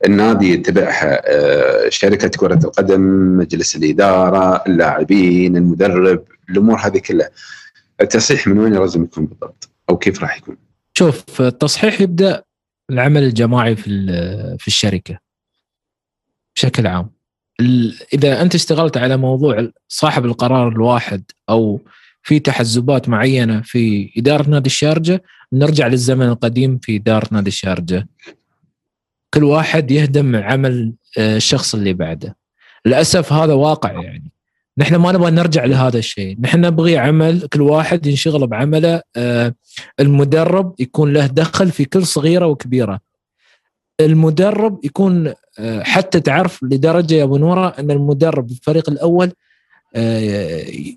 النادي يتبعها آه، شركة كرة القدم مجلس الإدارة اللاعبين المدرب الأمور هذه كلها؟ التصحيح من وين لازم يكون بالضبط؟ أو كيف راح يكون؟ شوف التصحيح يبدأ العمل الجماعي في في الشركة بشكل عام. إذا أنت اشتغلت على موضوع صاحب القرار الواحد أو في تحزبات معينة في إدارة نادي الشارجة نرجع للزمن القديم في إدارة نادي الشارجة. كل واحد يهدم عمل آه، الشخص اللي بعده. للأسف هذا واقع يعني. نحن ما نبغى نرجع لهذا الشيء. نحن نبغي عمل كل واحد ينشغل بعمله آه، المدرب يكون له دخل في كل صغيرة وكبيرة. المدرب يكون آه، حتى تعرف لدرجة يا أبو نورة أن المدرب الفريق الأول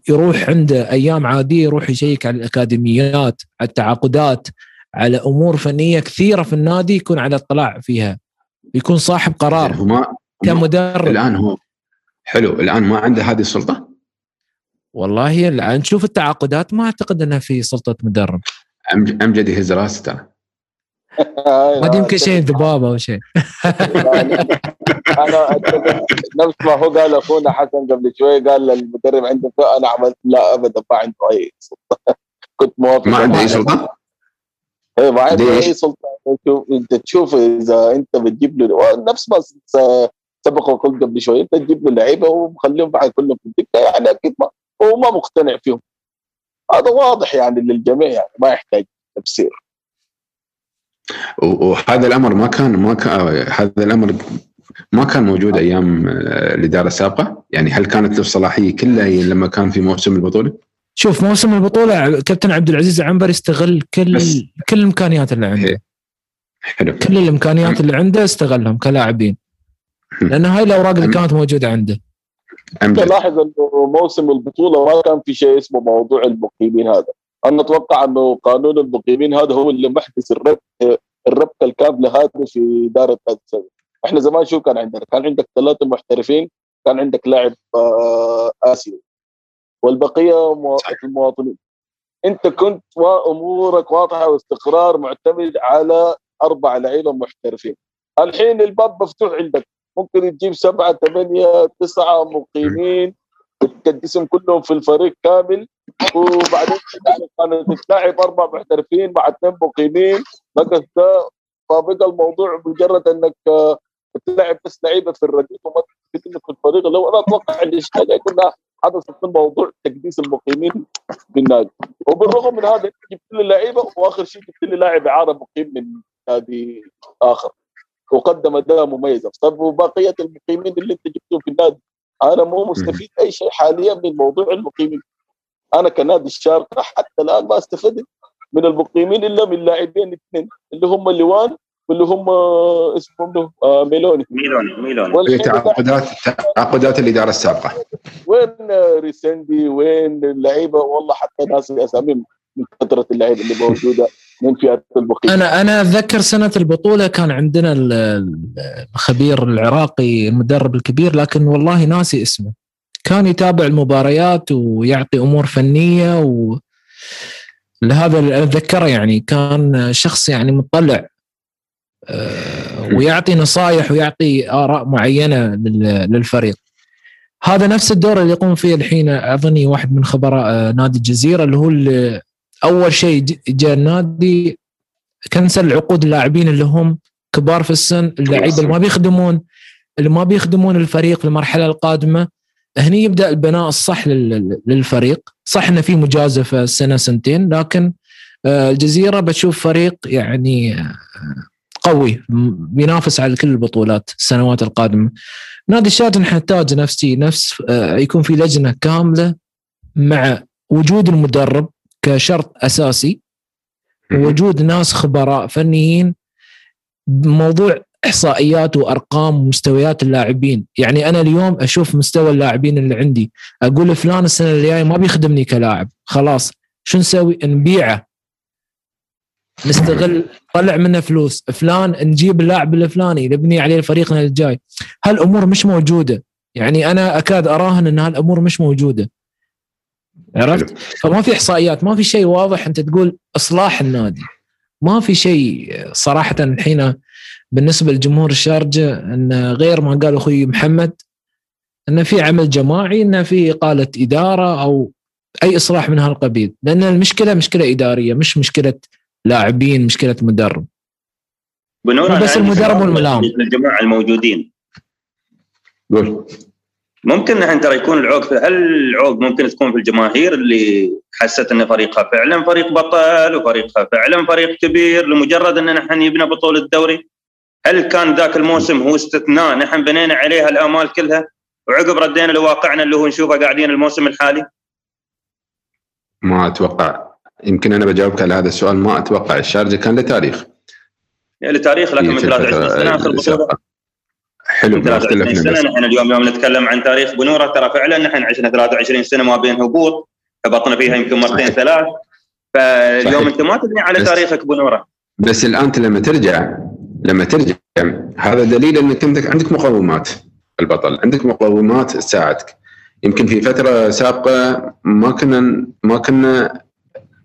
يروح عنده أيام عادية يروح يشيك على الأكاديميات على التعاقدات على أمور فنية كثيرة في النادي يكون على اطلاع فيها. يكون صاحب قرار هو ما كمدرب. الآن هو حلو الآن ما عنده هذه السلطة؟ والله الآن نشوف التعاقدات ما أعتقد أنها في سلطة مدرب. امجد يهز راسه ترى ما يمكن شيء ذبابة أو شيء. أنا نفس ما هو قال أخونا حسن قبل شوي قال للمدرب عنده أنا عملت لا أبدا ما عنده أي سلطة. كنت موافق. ما عنده أي سلطة؟ إيه ما عنده أي سلطة. أنت تشوف إذا أنت بتجيب له نفس ما سبق وقلت قبل شوي أنت تجيب له لعيبة ومخليهم بعد كلهم في الدكة يعني أكيد ما هو ما مقتنع فيهم. هذا واضح يعني للجميع يعني ما يحتاج تفسير. وهذا الأمر ما كان ما كان هذا الأمر ما كان موجود أيام آه، الإدارة السابقة. يعني هل كانت له الصلاحية كلها لما كان في موسم البطولة؟ شوف موسم البطولة كابتن عبد العزيز العنبر استغل كل بس. كل الإمكانيات اللي عنده. إيه. حلو. كل الإمكانيات اللي عنده استغلهم كلاعبين. لأن هاي الأوراق اللي كانت موجودة عنده. أنت لاحظ إنه موسم البطولة ما كان في شيء اسمه موضوع المقيمين هذا. أنا أتوقع أنه قانون المقيمين هذا هو اللي محدث الربط الربطه الكامله هذه في اداره نادي إحنا زمان شو كان عندنا؟ كان عندك ثلاثة محترفين كان عندك لاعب آه، آسيوي. والبقية المواطنين. أنت كنت أمورك واضحة واستقرار معتمد على أربع لعيبة محترفين. الحين الباب مفتوح عندك. ممكن تجيب سبعة ثمانية تسعة مقيمين وتقدسهم كلهم في الفريق كامل. وبعدين كانت تلاعب أربع محترفين مع اثنين مقيمين. بقى فبقى الموضوع مجرد إنك تلعب بس لعيبة في الرديف وما في الفريق. لو أنا أتوقع الاشكاليه كلها حدثت في موضوع تقديس المقيمين بالنادي. وبالرغم من هذا جبت لي لعيبة وآخر شيء جبت لي لاعب إعارة مقيم من نادي آخر. وقدم اداء مميز طب وبقية المقيمين اللي أنت جبتهم في النادي؟ أنا مو مستفيد أي شيء حاليا من موضوع المقيمين. أنا كنادي الشارقة حتى الآن ما استفدت من المقيمين إلا من لاعبين اثنين اللي هم اللوان واللي هم اسمهم آه، ميلوني. ميلوني ميلوني. تعاقدات تعاقدات الإدارة السابقة. وين ريسندي وين اللعيبة؟ والله حتى ناس اساميهم من كثره اللعيبة اللي موجودة من فئه البقيه أنا أنا أتذكر سنة البطولة كان عندنا الخبير العراقي المدرب الكبير لكن والله ناسي اسمه. كان يتابع المباريات ويعطي أمور فنية و لهذا أتذكره يعني كان شخص يعني مطلع آه، ويعطي نصائح ويعطي آراء معينة للفريق. هذا نفس الدور اللي يقوم فيه الحين أظني واحد من خبراء آه، نادي الجزيرة اللي هو اللي أول شيء جاء النادي كنسل عقود اللاعبين اللي هم كبار في السن اللعيبة اللي ما بيخدمون اللي ما بيخدمون الفريق في المرحله القادمة. هني يبدأ البناء الصح للفريق. صح إنه في مجازفة سنة سنتين لكن آه، الجزيرة بتشوف فريق يعني آه، قوي بينافس على كل البطولات السنوات القادمة. نادي الشات نحتاج نفسي نفس آه، يكون في لجنة كاملة مع وجود المدرب كشرط أساسي وجود ناس خبراء فنيين. موضوع إحصائيات وأرقام ومستويات اللاعبين. يعني أنا اليوم أشوف مستوى اللاعبين اللي عندي. أقول فلان السنة الجايه ما بيخدمني كلاعب. خلاص. شو نسوي؟ نبيعه. نستغل طلع منه فلوس. فلان نجيب اللاعب الفلاني. نبني عليه فريقنا الجاي. هالأمور مش موجودة. يعني أنا أكاد أراهن إن هالأمور مش موجودة. عرفت؟ فما في إحصائيات. ما في شيء واضح أنت تقول إصلاح النادي. ما في شيء صراحة الحين بالنسبة لجمهور الشارجة إن غير ما قال أخوي محمد إن في عمل جماعي إن في إقالة إدارة أو أي إصلاح من هالقبيل. لأن المشكلة مشكلة إدارية مش مشكلة لاعبين مشكلة مدرب. بس المدرب والملاعب الجماعة الموجودين. قول. ممكن نحن ترى يكون العوق هل العوق ممكن تكون في الجماهير اللي حست إن فريقها فعلا فريق بطل وفريقها فعلا فريق كبير لمجرد إن نحن يبنى بطولة الدوري؟ هل كان ذاك الموسم هو استثناء نحن بنينا عليها الآمال كلها؟ وعقب ردينا لواقعنا اللي هو نشوفه قاعدين الموسم الحالي؟ ما أتوقع. يمكن أنا بجاوبك على هذا السؤال ما أتوقع. الشارجة كان له تاريخ. يعني له تاريخ لكن من 23 سنة آخر بطولة. حلو من 23 سنة نحن اليوم يوم نتكلم عن تاريخ بنورة. ترى فعلا نحن عشنا 23 سنة ما بين هبوط هبطنا فيها يمكن مرتين ثلاث. فاليوم أنت ما تبني على تاريخك بنورة. بس الآن لما ترجع لما ترجع. هذا دليل إنك انت عندك مقومات البطل عندك مقومات تساعدك. يمكن في فترة سابقة ما كنا ما كنا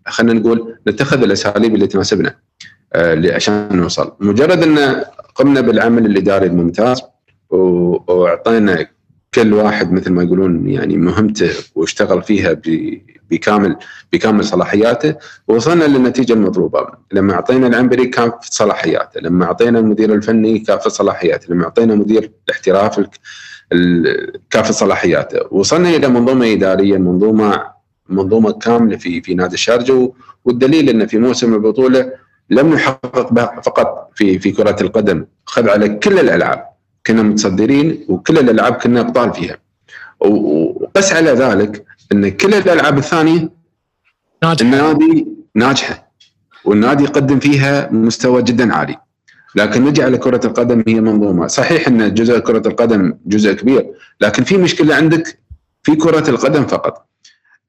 خلينا نقول نتخذ الأساليب اللي تناسبنا آه عشان نوصل. مجرد إن قمنا بالعمل الإداري الممتاز وأعطينا كل واحد مثل ما يقولون يعني مهمته واشتغل فيها بكامل بكامل صلاحياته ووصلنا للنتيجة المطلوبة. لما أعطينا العنبري كافه صلاحياته لما أعطينا المدير الفني كافه صلاحياته لما أعطينا مدير الاحتراف كافه صلاحياته. وصلنا إلى منظومة إدارية منظومه منظومة كاملة في في نادي الشارجة. والدليل إن في موسم البطولة لم نحقق فقط في في كرة القدم. خذ على كل الألعاب. كنا متصدرين وكل الألعاب كنا ابطال فيها. وقس على ذلك إن كل الألعاب الثانية ناجحة. النادي ناجحة والنادي يقدم فيها مستوى جدا عالي. لكن نجي على كرة القدم هي منظومة. صحيح إن جزء كرة القدم جزء كبير لكن في مشكلة عندك في كرة القدم فقط.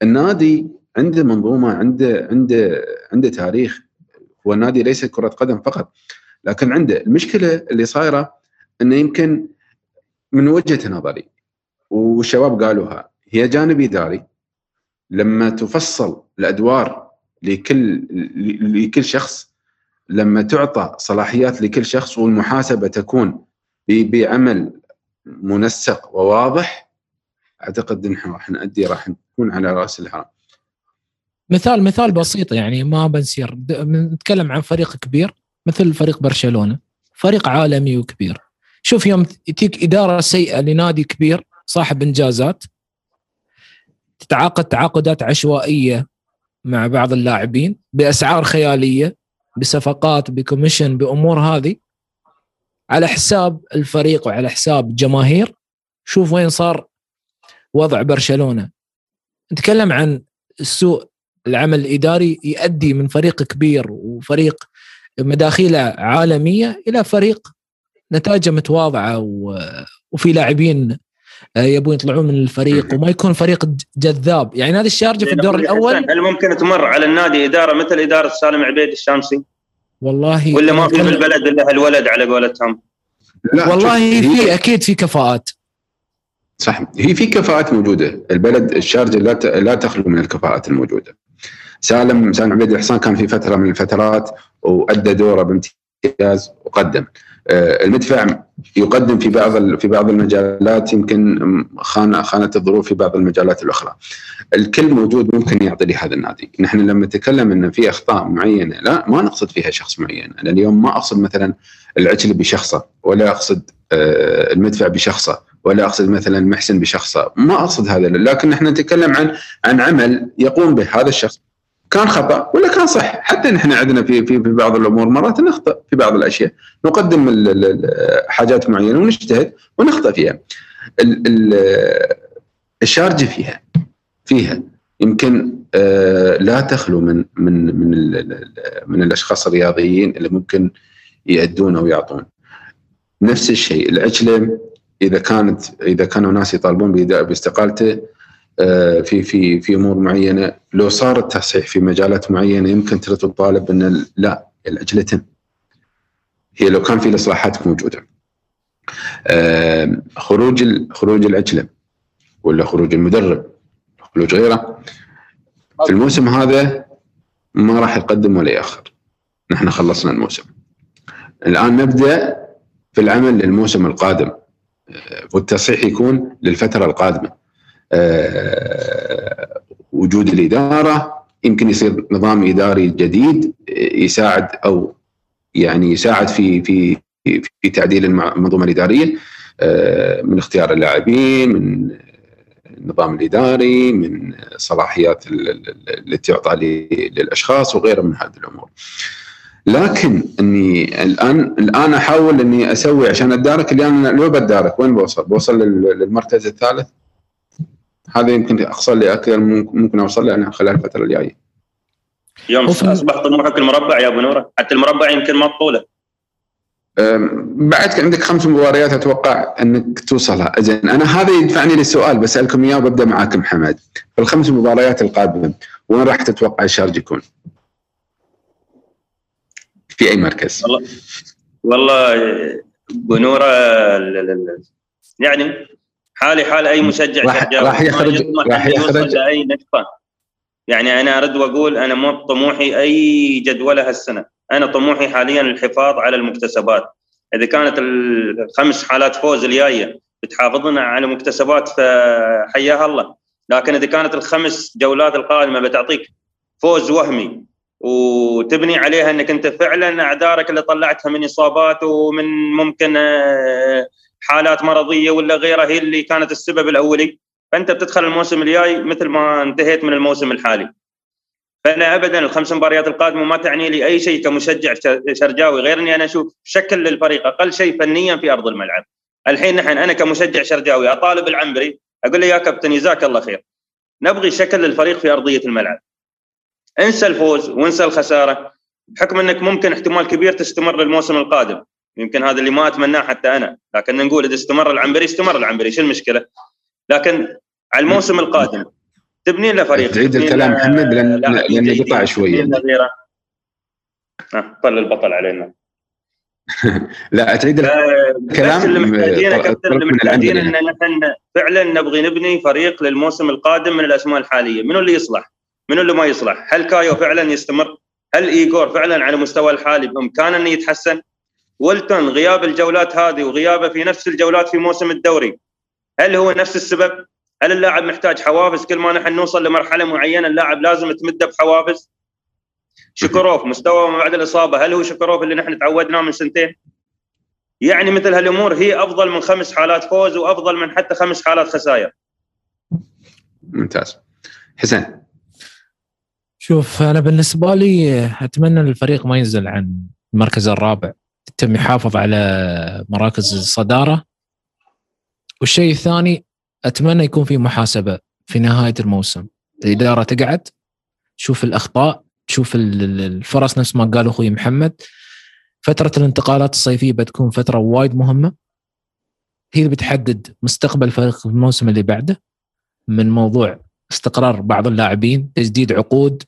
النادي عنده منظومة عنده عنده عنده تاريخ. هو النادي ليس كرة قدم فقط لكن عنده. المشكلة اللي صايرة إنه يمكن من وجهة نظري والشباب قالوها هي جانب اداري لما تفصل الأدوار لكل لكل شخص لما تعطى صلاحيات لكل شخص والمحاسبة تكون بعمل منسق وواضح أعتقد ان راح نأدي راح نكون على رأس الهرم. مثال مثال بسيط يعني ما بنسير. نتكلم عن فريق كبير مثل فريق برشلونة. فريق عالمي وكبير. شوف يوم تجيك إدارة سيئة لنادي كبير صاحب إنجازات. تتعاقد تعاقدات عشوائية مع بعض اللاعبين بأسعار خيالية بصفقات بكوميشن بأمور هذه على حساب الفريق وعلى حساب الجماهير. شوف وين صار وضع برشلونة. نتكلم عن سوء العمل الإداري يؤدي من فريق كبير وفريق مداخيله عالمية إلى فريق نتائجه متواضعة وفي لاعبين يبون يطلعون من الفريق وما يكون فريق جذاب. يعني نادي الشارجة في الدور الأول. هل ممكن تمر على النادي إدارة؟ مثل إدارة سالم عبيد الشامسي؟ والله ولا ما في بالبلد إلا هالولد على قولتهم؟ والله في أكيد في كفاءات. صح هي في كفاءات موجودة. البلد الشارجة لا لا تخلو من الكفاءات الموجودة. سالم سالم عبيد الحصان كان في فترة من الفترات وأدى دوره بامتياز وقدم آه، المدفع يقدم في بعض في بعض المجالات يمكن خان خانت الظروف في بعض المجالات الأخرى. الكل موجود ممكن يعطي لهذا النادي، نحن لما نتكلم إن في أخطاء معينة لا ما نقصد فيها شخص معين، أنا اليوم ما أقصد مثلا العجل بشخصه ولا أقصد آه، المدفع بشخصه ولا أقصد مثلا محسن بشخصه، ما أقصد هذا. لكن نحن نتكلم عن عن عمل يقوم به هذا الشخص. كان خطأ ولا كان صح. حتى نحن عندنا في في في بعض الأمور مرات نخطئ في بعض الأشياء. نقدم حاجات معينة ونجتهد ونخطئ فيها. ال- ال- الشارجه فيها. فيها. يمكن آه، لا تخلو من من من من الأشخاص الرياضيين اللي ممكن يأدون أو يعطون. نفس الشيء. العجلة إذا كانت إذا كانوا ناس يطالبون باستقالته في في في أمور معينة. لو صار التصحيح في مجالات معينة يمكن تطالب إن لا العجله تم هي لو كان في الإصلاحات موجودة. آه، خروج خروج العجله ولا خروج المدرب خروج غيره في الموسم هذا ما راح يقدم ولا يأخر. نحن خلصنا الموسم. الآن نبدأ في العمل للموسم القادم. آه، والتصحيح يكون للفترة القادمة. آه، وجود الإدارة يمكن يصير نظام إداري جديد يساعد أو يعني يساعد في في في تعديل المنظومة الإدارية آه، من اختيار اللاعبين من النظام الإداري من صلاحيات ال- ال- التي تعطى للأشخاص وغيرها من هذه الأمور. لكن إني الآن الآن أحاول إني أسوي عشان أتدارك اللي أنا لو بتدارك وين بوصل؟ بوصل لل- للمركز الثالث هذا يمكن أقصى لي أكثر ممكن أوصل له أنا خلال الفترة الجاية. يوم اصبح طموحك المربع يا أبو نورة حتى المربع يمكن ما بطوله أم، بعد عندك خمس مباريات أتوقع أنك توصلها، زين أنا هذا يدفعني للسؤال بسألكم إياه وببدأ معاك محمد. في الخمس مباريات القادمة وين راح تتوقع الشارج يكون؟ في أي مركز؟ والله والله أبو نورة ال- ال- ال- يعني حالي حال أي مشجع راح- يخرج- راح يخرج- لأي نقطة. يعني أنا أرد وأقول أنا مو طموحي أي جدولة هالسنة. أنا طموحي حاليا الحفاظ على المكتسبات. إذا كانت الخمس حالات فوز الجاية بتحافظنا على مكتسبات فحياها الله. لكن إذا كانت الخمس جولات القادمة بتعطيك فوز وهمي وتبني عليها إنك أنت فعلا اعذارك اللي طلعتها من إصابات ومن ممكن آه، حالات مرضية ولا غيرها هي اللي كانت السبب الأولي. فأنت بتدخل الموسم الجاي مثل ما انتهيت من الموسم الحالي. فأنا ابدا الخمس مباريات القادمة ما تعني لي أي شيء كمشجع شر- شرجاوي غير إني أنا أشوف شكل للفريق. أقل شيء فنيا في أرض الملعب. الحين نحن أنا كمشجع شرجاوي أطالب العنبري. أقول له يا كابتن جزاك الله خير. نبغي شكل للفريق في أرضية الملعب. انسى الفوز وانسى الخسارة. بحكم إنك ممكن احتمال كبير تستمر للموسم القادم. يمكن هذا اللي ما أتمناه حتى أنا لكن نقول إذا استمر العنبري استمر العنبري شو المشكلة لكن على الموسم القادم تبني له فريق تعيد الكلام محمد لأن لأن قطع شوية طل البطل علينا لا تعيد بس اللي محتاجين يا طلب كابتن اللي محتاجين العنبري. إن نحن فعلا نبغي نبني فريق للموسم القادم من الأسماء الحالية، منو اللي يصلح؟ منو اللي ما يصلح؟ هل كايو فعلا يستمر؟ هل ايجور فعلا على مستوى الحالي بامكانه إنه يتحسن؟ ولتون غياب الجولات هذه وغيابه في نفس الجولات في موسم الدوري هل هو نفس السبب؟ هل اللاعب محتاج حوافز كل ما نحن نوصل لمرحلة معينة اللاعب لازم تمده بحوافز؟ شكروف مستوى ما بعد الإصابة هل هو شكروف اللي نحن تعودناه من سنتين؟ يعني مثل هالأمور هي أفضل من خمس حالات فوز وأفضل من حتى خمس حالات خسائر. ممتاز حسين شوف أنا بالنسبة لي أتمنى الفريق ما ينزل عن المركز الرابع يتم يحافظ على مراكز الصدارة. والشيء الثاني أتمنى يكون في محاسبة في نهاية الموسم. الإدارة تقعد تشوف الأخطاء تشوف ال- ال- الفرص نفس ما قال أخوي محمد. فترة الانتقالات الصيفية بتكون فترة وايد مهمة. هي اللي بتحدد مستقبل الفريق في الموسم اللي بعده. من موضوع استقرار بعض اللاعبين تجديد عقود.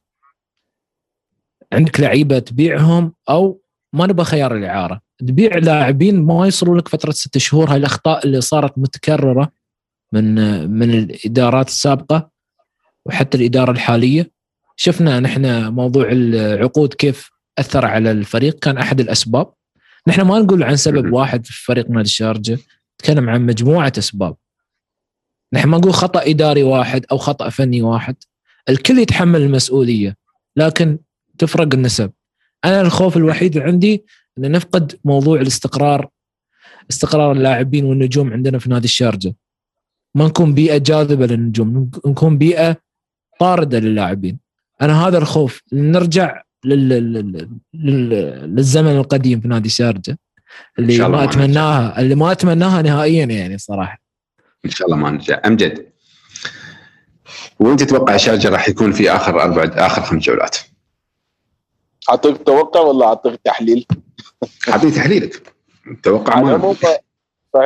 عندك لعيبة تبيعهم أو ما نبغى خيار الإعارة. تبيع لاعبين ما يوصلوا لك فترة ست شهور. هاي الأخطاء اللي صارت متكررة من من الإدارات السابقة وحتى الإدارة الحالية. شفنا نحن موضوع العقود كيف أثر على الفريق. كان أحد الأسباب. نحن ما نقول عن سبب. واحد في فريق نادي الشارجة. نتكلم عن مجموعة أسباب. نحن ما نقول خطأ إداري واحد أو خطأ فني واحد. الكل يتحمل المسؤولية لكن تفرق النسب. أنا الخوف الوحيد اللي عندي أن نفقد موضوع الاستقرار استقرار اللاعبين والنجوم عندنا في نادي الشارجة. ما نكون بيئة جاذبة للنجوم نكون بيئة طاردة للاعبين. أنا هذا الخوف. نرجع لل... لل... لل... للزمن القديم في نادي الشارجة اللي ما أتمناها اللي ما أتمناها نهائيا يعني صراحة. إن شاء الله ما نرجع. امجد وانت تتوقع الشارجة راح يكون في آخر أربع آخر خمس جولات؟ اعطيك توقع ولا اعطيك تحليل؟ اعطيني تحليلك توقع على العموم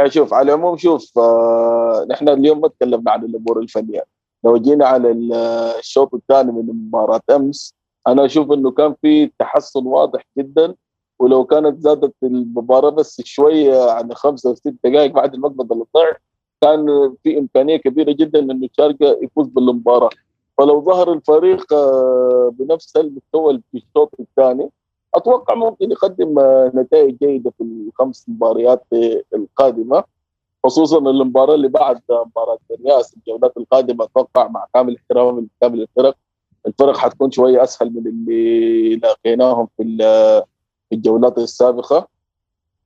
شوف على العموم شوف آه نحن اليوم ما تكلمنا عن الأمور الفنية. لو جينا على ال- الشوط الثاني من مباراة أمس أنا أشوف إنه كان في تحسن واضح جدا ولو كانت زادت المباراة بس شوية عن خمسة أو ست دقائق بعد المقبض اللي طلع كان في إمكانية كبيرة جدا إنه الشارقه يفوز بالمباراة. فلو ظهر الفريق آه، بنفس المستوى في الشوط الثاني أتوقع ممكن يقدم آه، نتائج جيدة في الخمس مباريات آه، القادمة خصوصا المباراة اللي بعد مباراة الرياس الجولات القادمة. أتوقع مع كامل احترامي لكامل الفرق الفرق حتكون شوية أسهل من اللي لاقيناهم ال- في الجولات السابقة.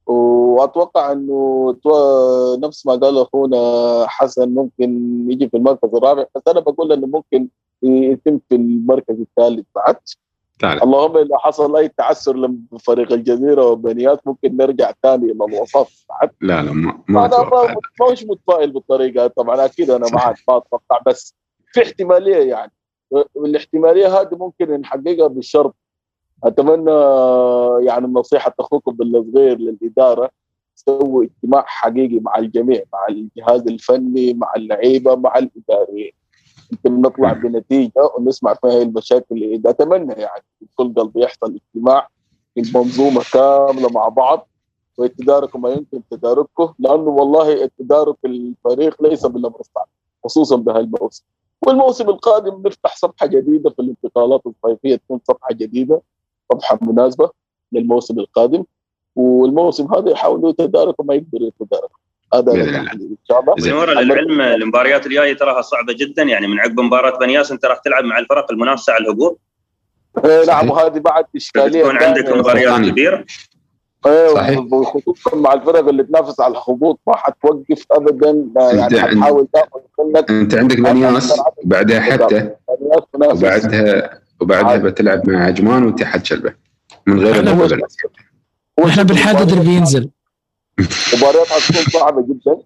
وأتوقع إنه تو- نفس ما قال أخونا حسن ممكن يجي في المركز الرابع بس أنا بقول إنه ممكن يتم في المركز الثالث بعد. تعال. اللهم إذا حصل أي تعثر لفريق الجزيرة وبنيات ممكن نرجع ثاني إلى الوسط بعد. لا لا ما, ما أنا مش متفائل بالطريقة طبعا أكيد أنا معك ما أتوقع بس في احتمالية يعني. والاحتمالية هذه ممكن نحققها بالشرط أتمنى يعني نصيحه اخوكم بالصغير للإدارة سووا اجتماع حقيقي مع الجميع مع الجهاز الفني مع اللعيبة مع الاداريين يمكن نطلع بنتيجة ونسمع فيها المشاكل اللي أتمنى يعني بكل قلب يحصل اجتماع المنظومه كاملة مع بعض ويتداركوا ما يمكن تداركه لأنه والله التدارك الفريق ليس بالامر الصعب خصوصا بهالموسم. والموسم القادم نفتح صفحة جديدة في الانتقالات الصيفية تكون صفحة جديدة. صفحه مناسبة للموسم القادم والموسم هذا يحاولوا يتداركوا ما يقدروا يتداركوا هذا إن شاء الله زين. بنور للعلم المباريات الجاية تراها صعبة جدا يعني من عقب مباراة بنياس انت راح تلعب مع الفرق المنافسة على الهبوط إيه نعم وهذه بعد إشكالية بتكون عندك. مباريات. كبيرة إيه، صحيح. وخصوصا مع الفرق اللي تنافس على الهبوط ما حتوقف ابدا يعني أنت- حتحاول تأخذ منك أنت عندك بنياس بعدها حتى. وبعدها وبعدها. بتلعب مع عجمان واتحاد شلبة. من غير هو إحنا بنحدد اللي بينزل. مباريات حتكون صعبة جدا.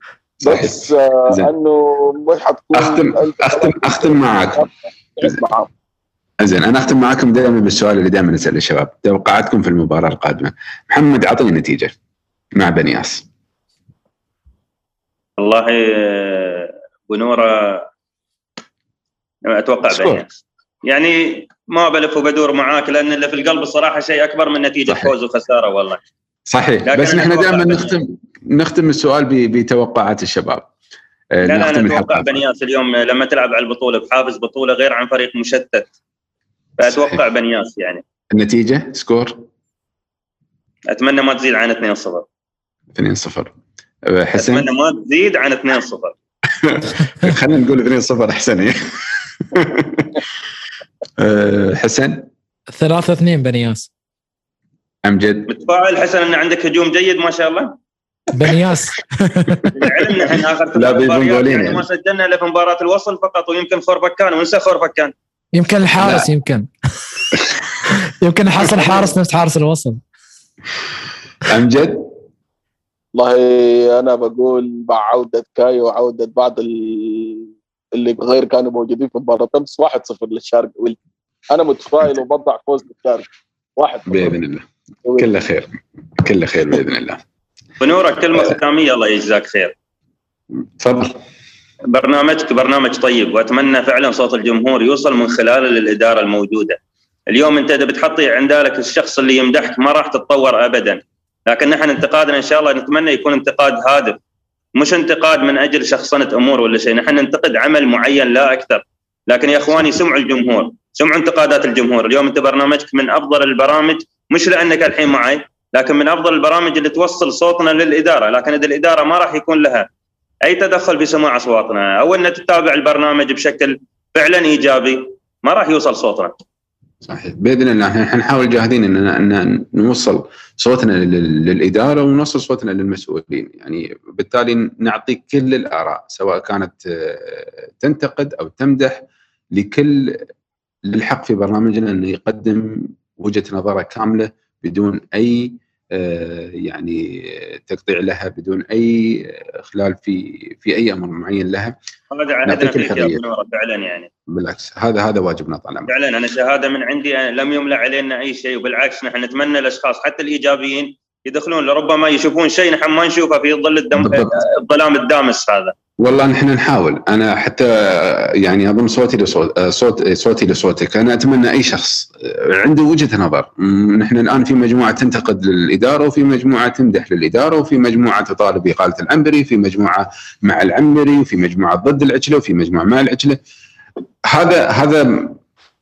بس آه. إنه مش حتكون اختم اختم أختم معاك معاهم. زين أنا أختم معاكم دائما بالسؤال اللي دائما اسال الشباب. توقعاتكم في المباراة القادمة. محمد اعطيني نتيجة مع بنياس. والله آه، بنورة أتوقع. بنياس. يعني ما بلف وبدور معاك لأن اللي في القلب الصراحة شيء أكبر من نتيجة صحيح. فوز وخسارة والله. صحيح. بس نحن دائما. نختم نختم السؤال بتوقعات الشباب. آه، لا لا أنا أتوقع بنياس اليوم لما تلعب على البطولة بحافز بطولة غير عن فريق مشتت. فأتوقع صحيح. بنياس يعني. النتيجة؟ سكور؟ أتمنى ما تزيد عن 2 0 2 0 حسن؟ أتمنى ما تزيد عن 2 0 خلينا نقول 2 0 احسن آه، حسن. 3 2 بنياس امجد متفائل حسن إن عندك هجوم جيد ما شاء الله. بنياس العلم نحن آخر لا، ثلاث بيكون مباريات جولين يعني يعني. ما سجلنا إلا في مباراة الوصل فقط ويمكن خورفكان ونسى خورفكان يمكن الحارس يمكن. يمكن نحصل حارس نفس حارس الوصل. امجد والله أنا بقول مع عودة كاي وعودة بعض ال- اللي غير كانوا موجودين في مباراة أمس 1-0 للشارقه ويل أنا متفائل وبضع فوز للشارقه 1 بإذن الله. كله خير. كله خير بإذن الله. بنورك كلمة ختامية. الله يجزاك خير. تفضل. برنامجك برنامج طيب وأتمنى فعلا صوت الجمهور يوصل من خلاله للاداره الموجودة. اليوم أنت إذا بتحطي عند ذلك الشخص اللي يمدحك ما راح تتطور ابدا، لكن نحن انتقادنا إن شاء الله نتمنى يكون انتقاد هادف. مش انتقاد من أجل شخصنة أمور ولا شيء. نحن ننتقد عمل معين لا أكثر. لكن يا إخواني سمعوا الجمهور. سمعوا انتقادات الجمهور. اليوم انت برنامجك من أفضل البرامج مش لأنك الحين معي لكن من أفضل البرامج اللي توصل صوتنا للإدارة لكن إذا الإدارة ما راح يكون لها أي تدخل في سماع أصواتنا أو ان تتابع البرنامج بشكل فعلا إيجابي ما راح يوصل صوتنا. صحيح. بإذن الله إحنا نحاول جاهدين ان نوصل صوتنا للإدارة ونوصل صوتنا للمسؤولين. يعني بالتالي نعطي كل الآراء سواء كانت تنتقد أو تمدح لكل للحق في برنامجنا إنه يقدم وجهة نظره كاملة بدون أي آه، يعني تقطيع لها بدون أي إخلال في في أي أمر معين لها. هذا فيه فعلا يعني. بالعكس هذا هذا واجبنا طال فعلا أنا شهادة من عندي لم يملى علينا أي شيء وبالعكس نحن نتمنى الأشخاص حتى الإيجابيين يدخلون لربما يشوفون شيء نحن ما نشوفه في ظل الظلام الدامس هذا. والله نحن نحاول. أنا حتى يعني أظن صوتي لصوت صوت صوتي لصوتك. أنا أتمنى أي شخص عنده وجهة نظر. نحن الآن في مجموعة تنتقد للإدارة وفي مجموعة تمدح للإدارة وفي مجموعة تطالب بإقالة العنبري في مجموعة مع العنبري وفي مجموعة ضد العجلة وفي مجموعة مع العجلة. هذا هذا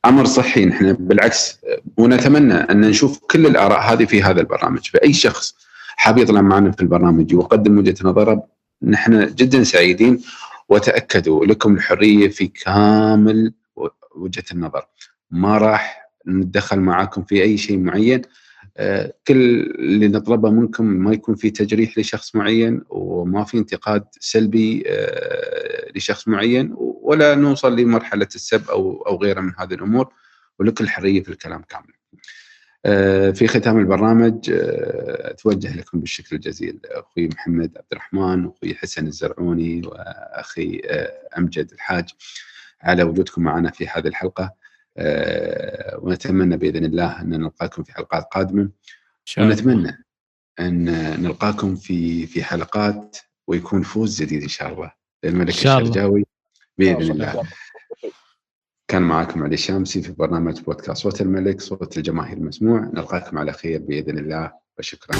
أمر صحي نحن. بالعكس ونتمنى أن نشوف كل الآراء هذه في هذا البرنامج. فأي شخص حاب يطلع معنا في البرنامج ويقدم وجهة نظره نحن جدا سعيدين وتأكدوا لكم الحرية في كامل وجهة النظر. ما راح نتدخل معاكم في أي شيء معين. آه، كل اللي نطلبه منكم ما يكون في تجريح لشخص معين وما في انتقاد سلبي آه، لشخص معين ولا نوصل لمرحلة السب أو أو غيرها من هذه الأمور. ولكل الحرية في الكلام كامل. آه، في ختام البرنامج آه، أتوجه لكم بالشكر الجزيل. أخوي محمد عبد الرحمن واخوي حسن الزرعوني وأخي آه، أمجد الحاج على وجودكم معنا في هذه الحلقة. ونتمنى بإذن الله أن نلقاكم في حلقات قادمة. ونتمنى أن نلقاكم في في حلقات ويكون فوز جديد إن شاء الله. للملك الشرجاوي بإذن الله. كان معكم علي الشامسي في برنامج بودكاست صوت الملك صوت الجماهير المسموع. نلقاكم على خير بإذن الله وشكرا.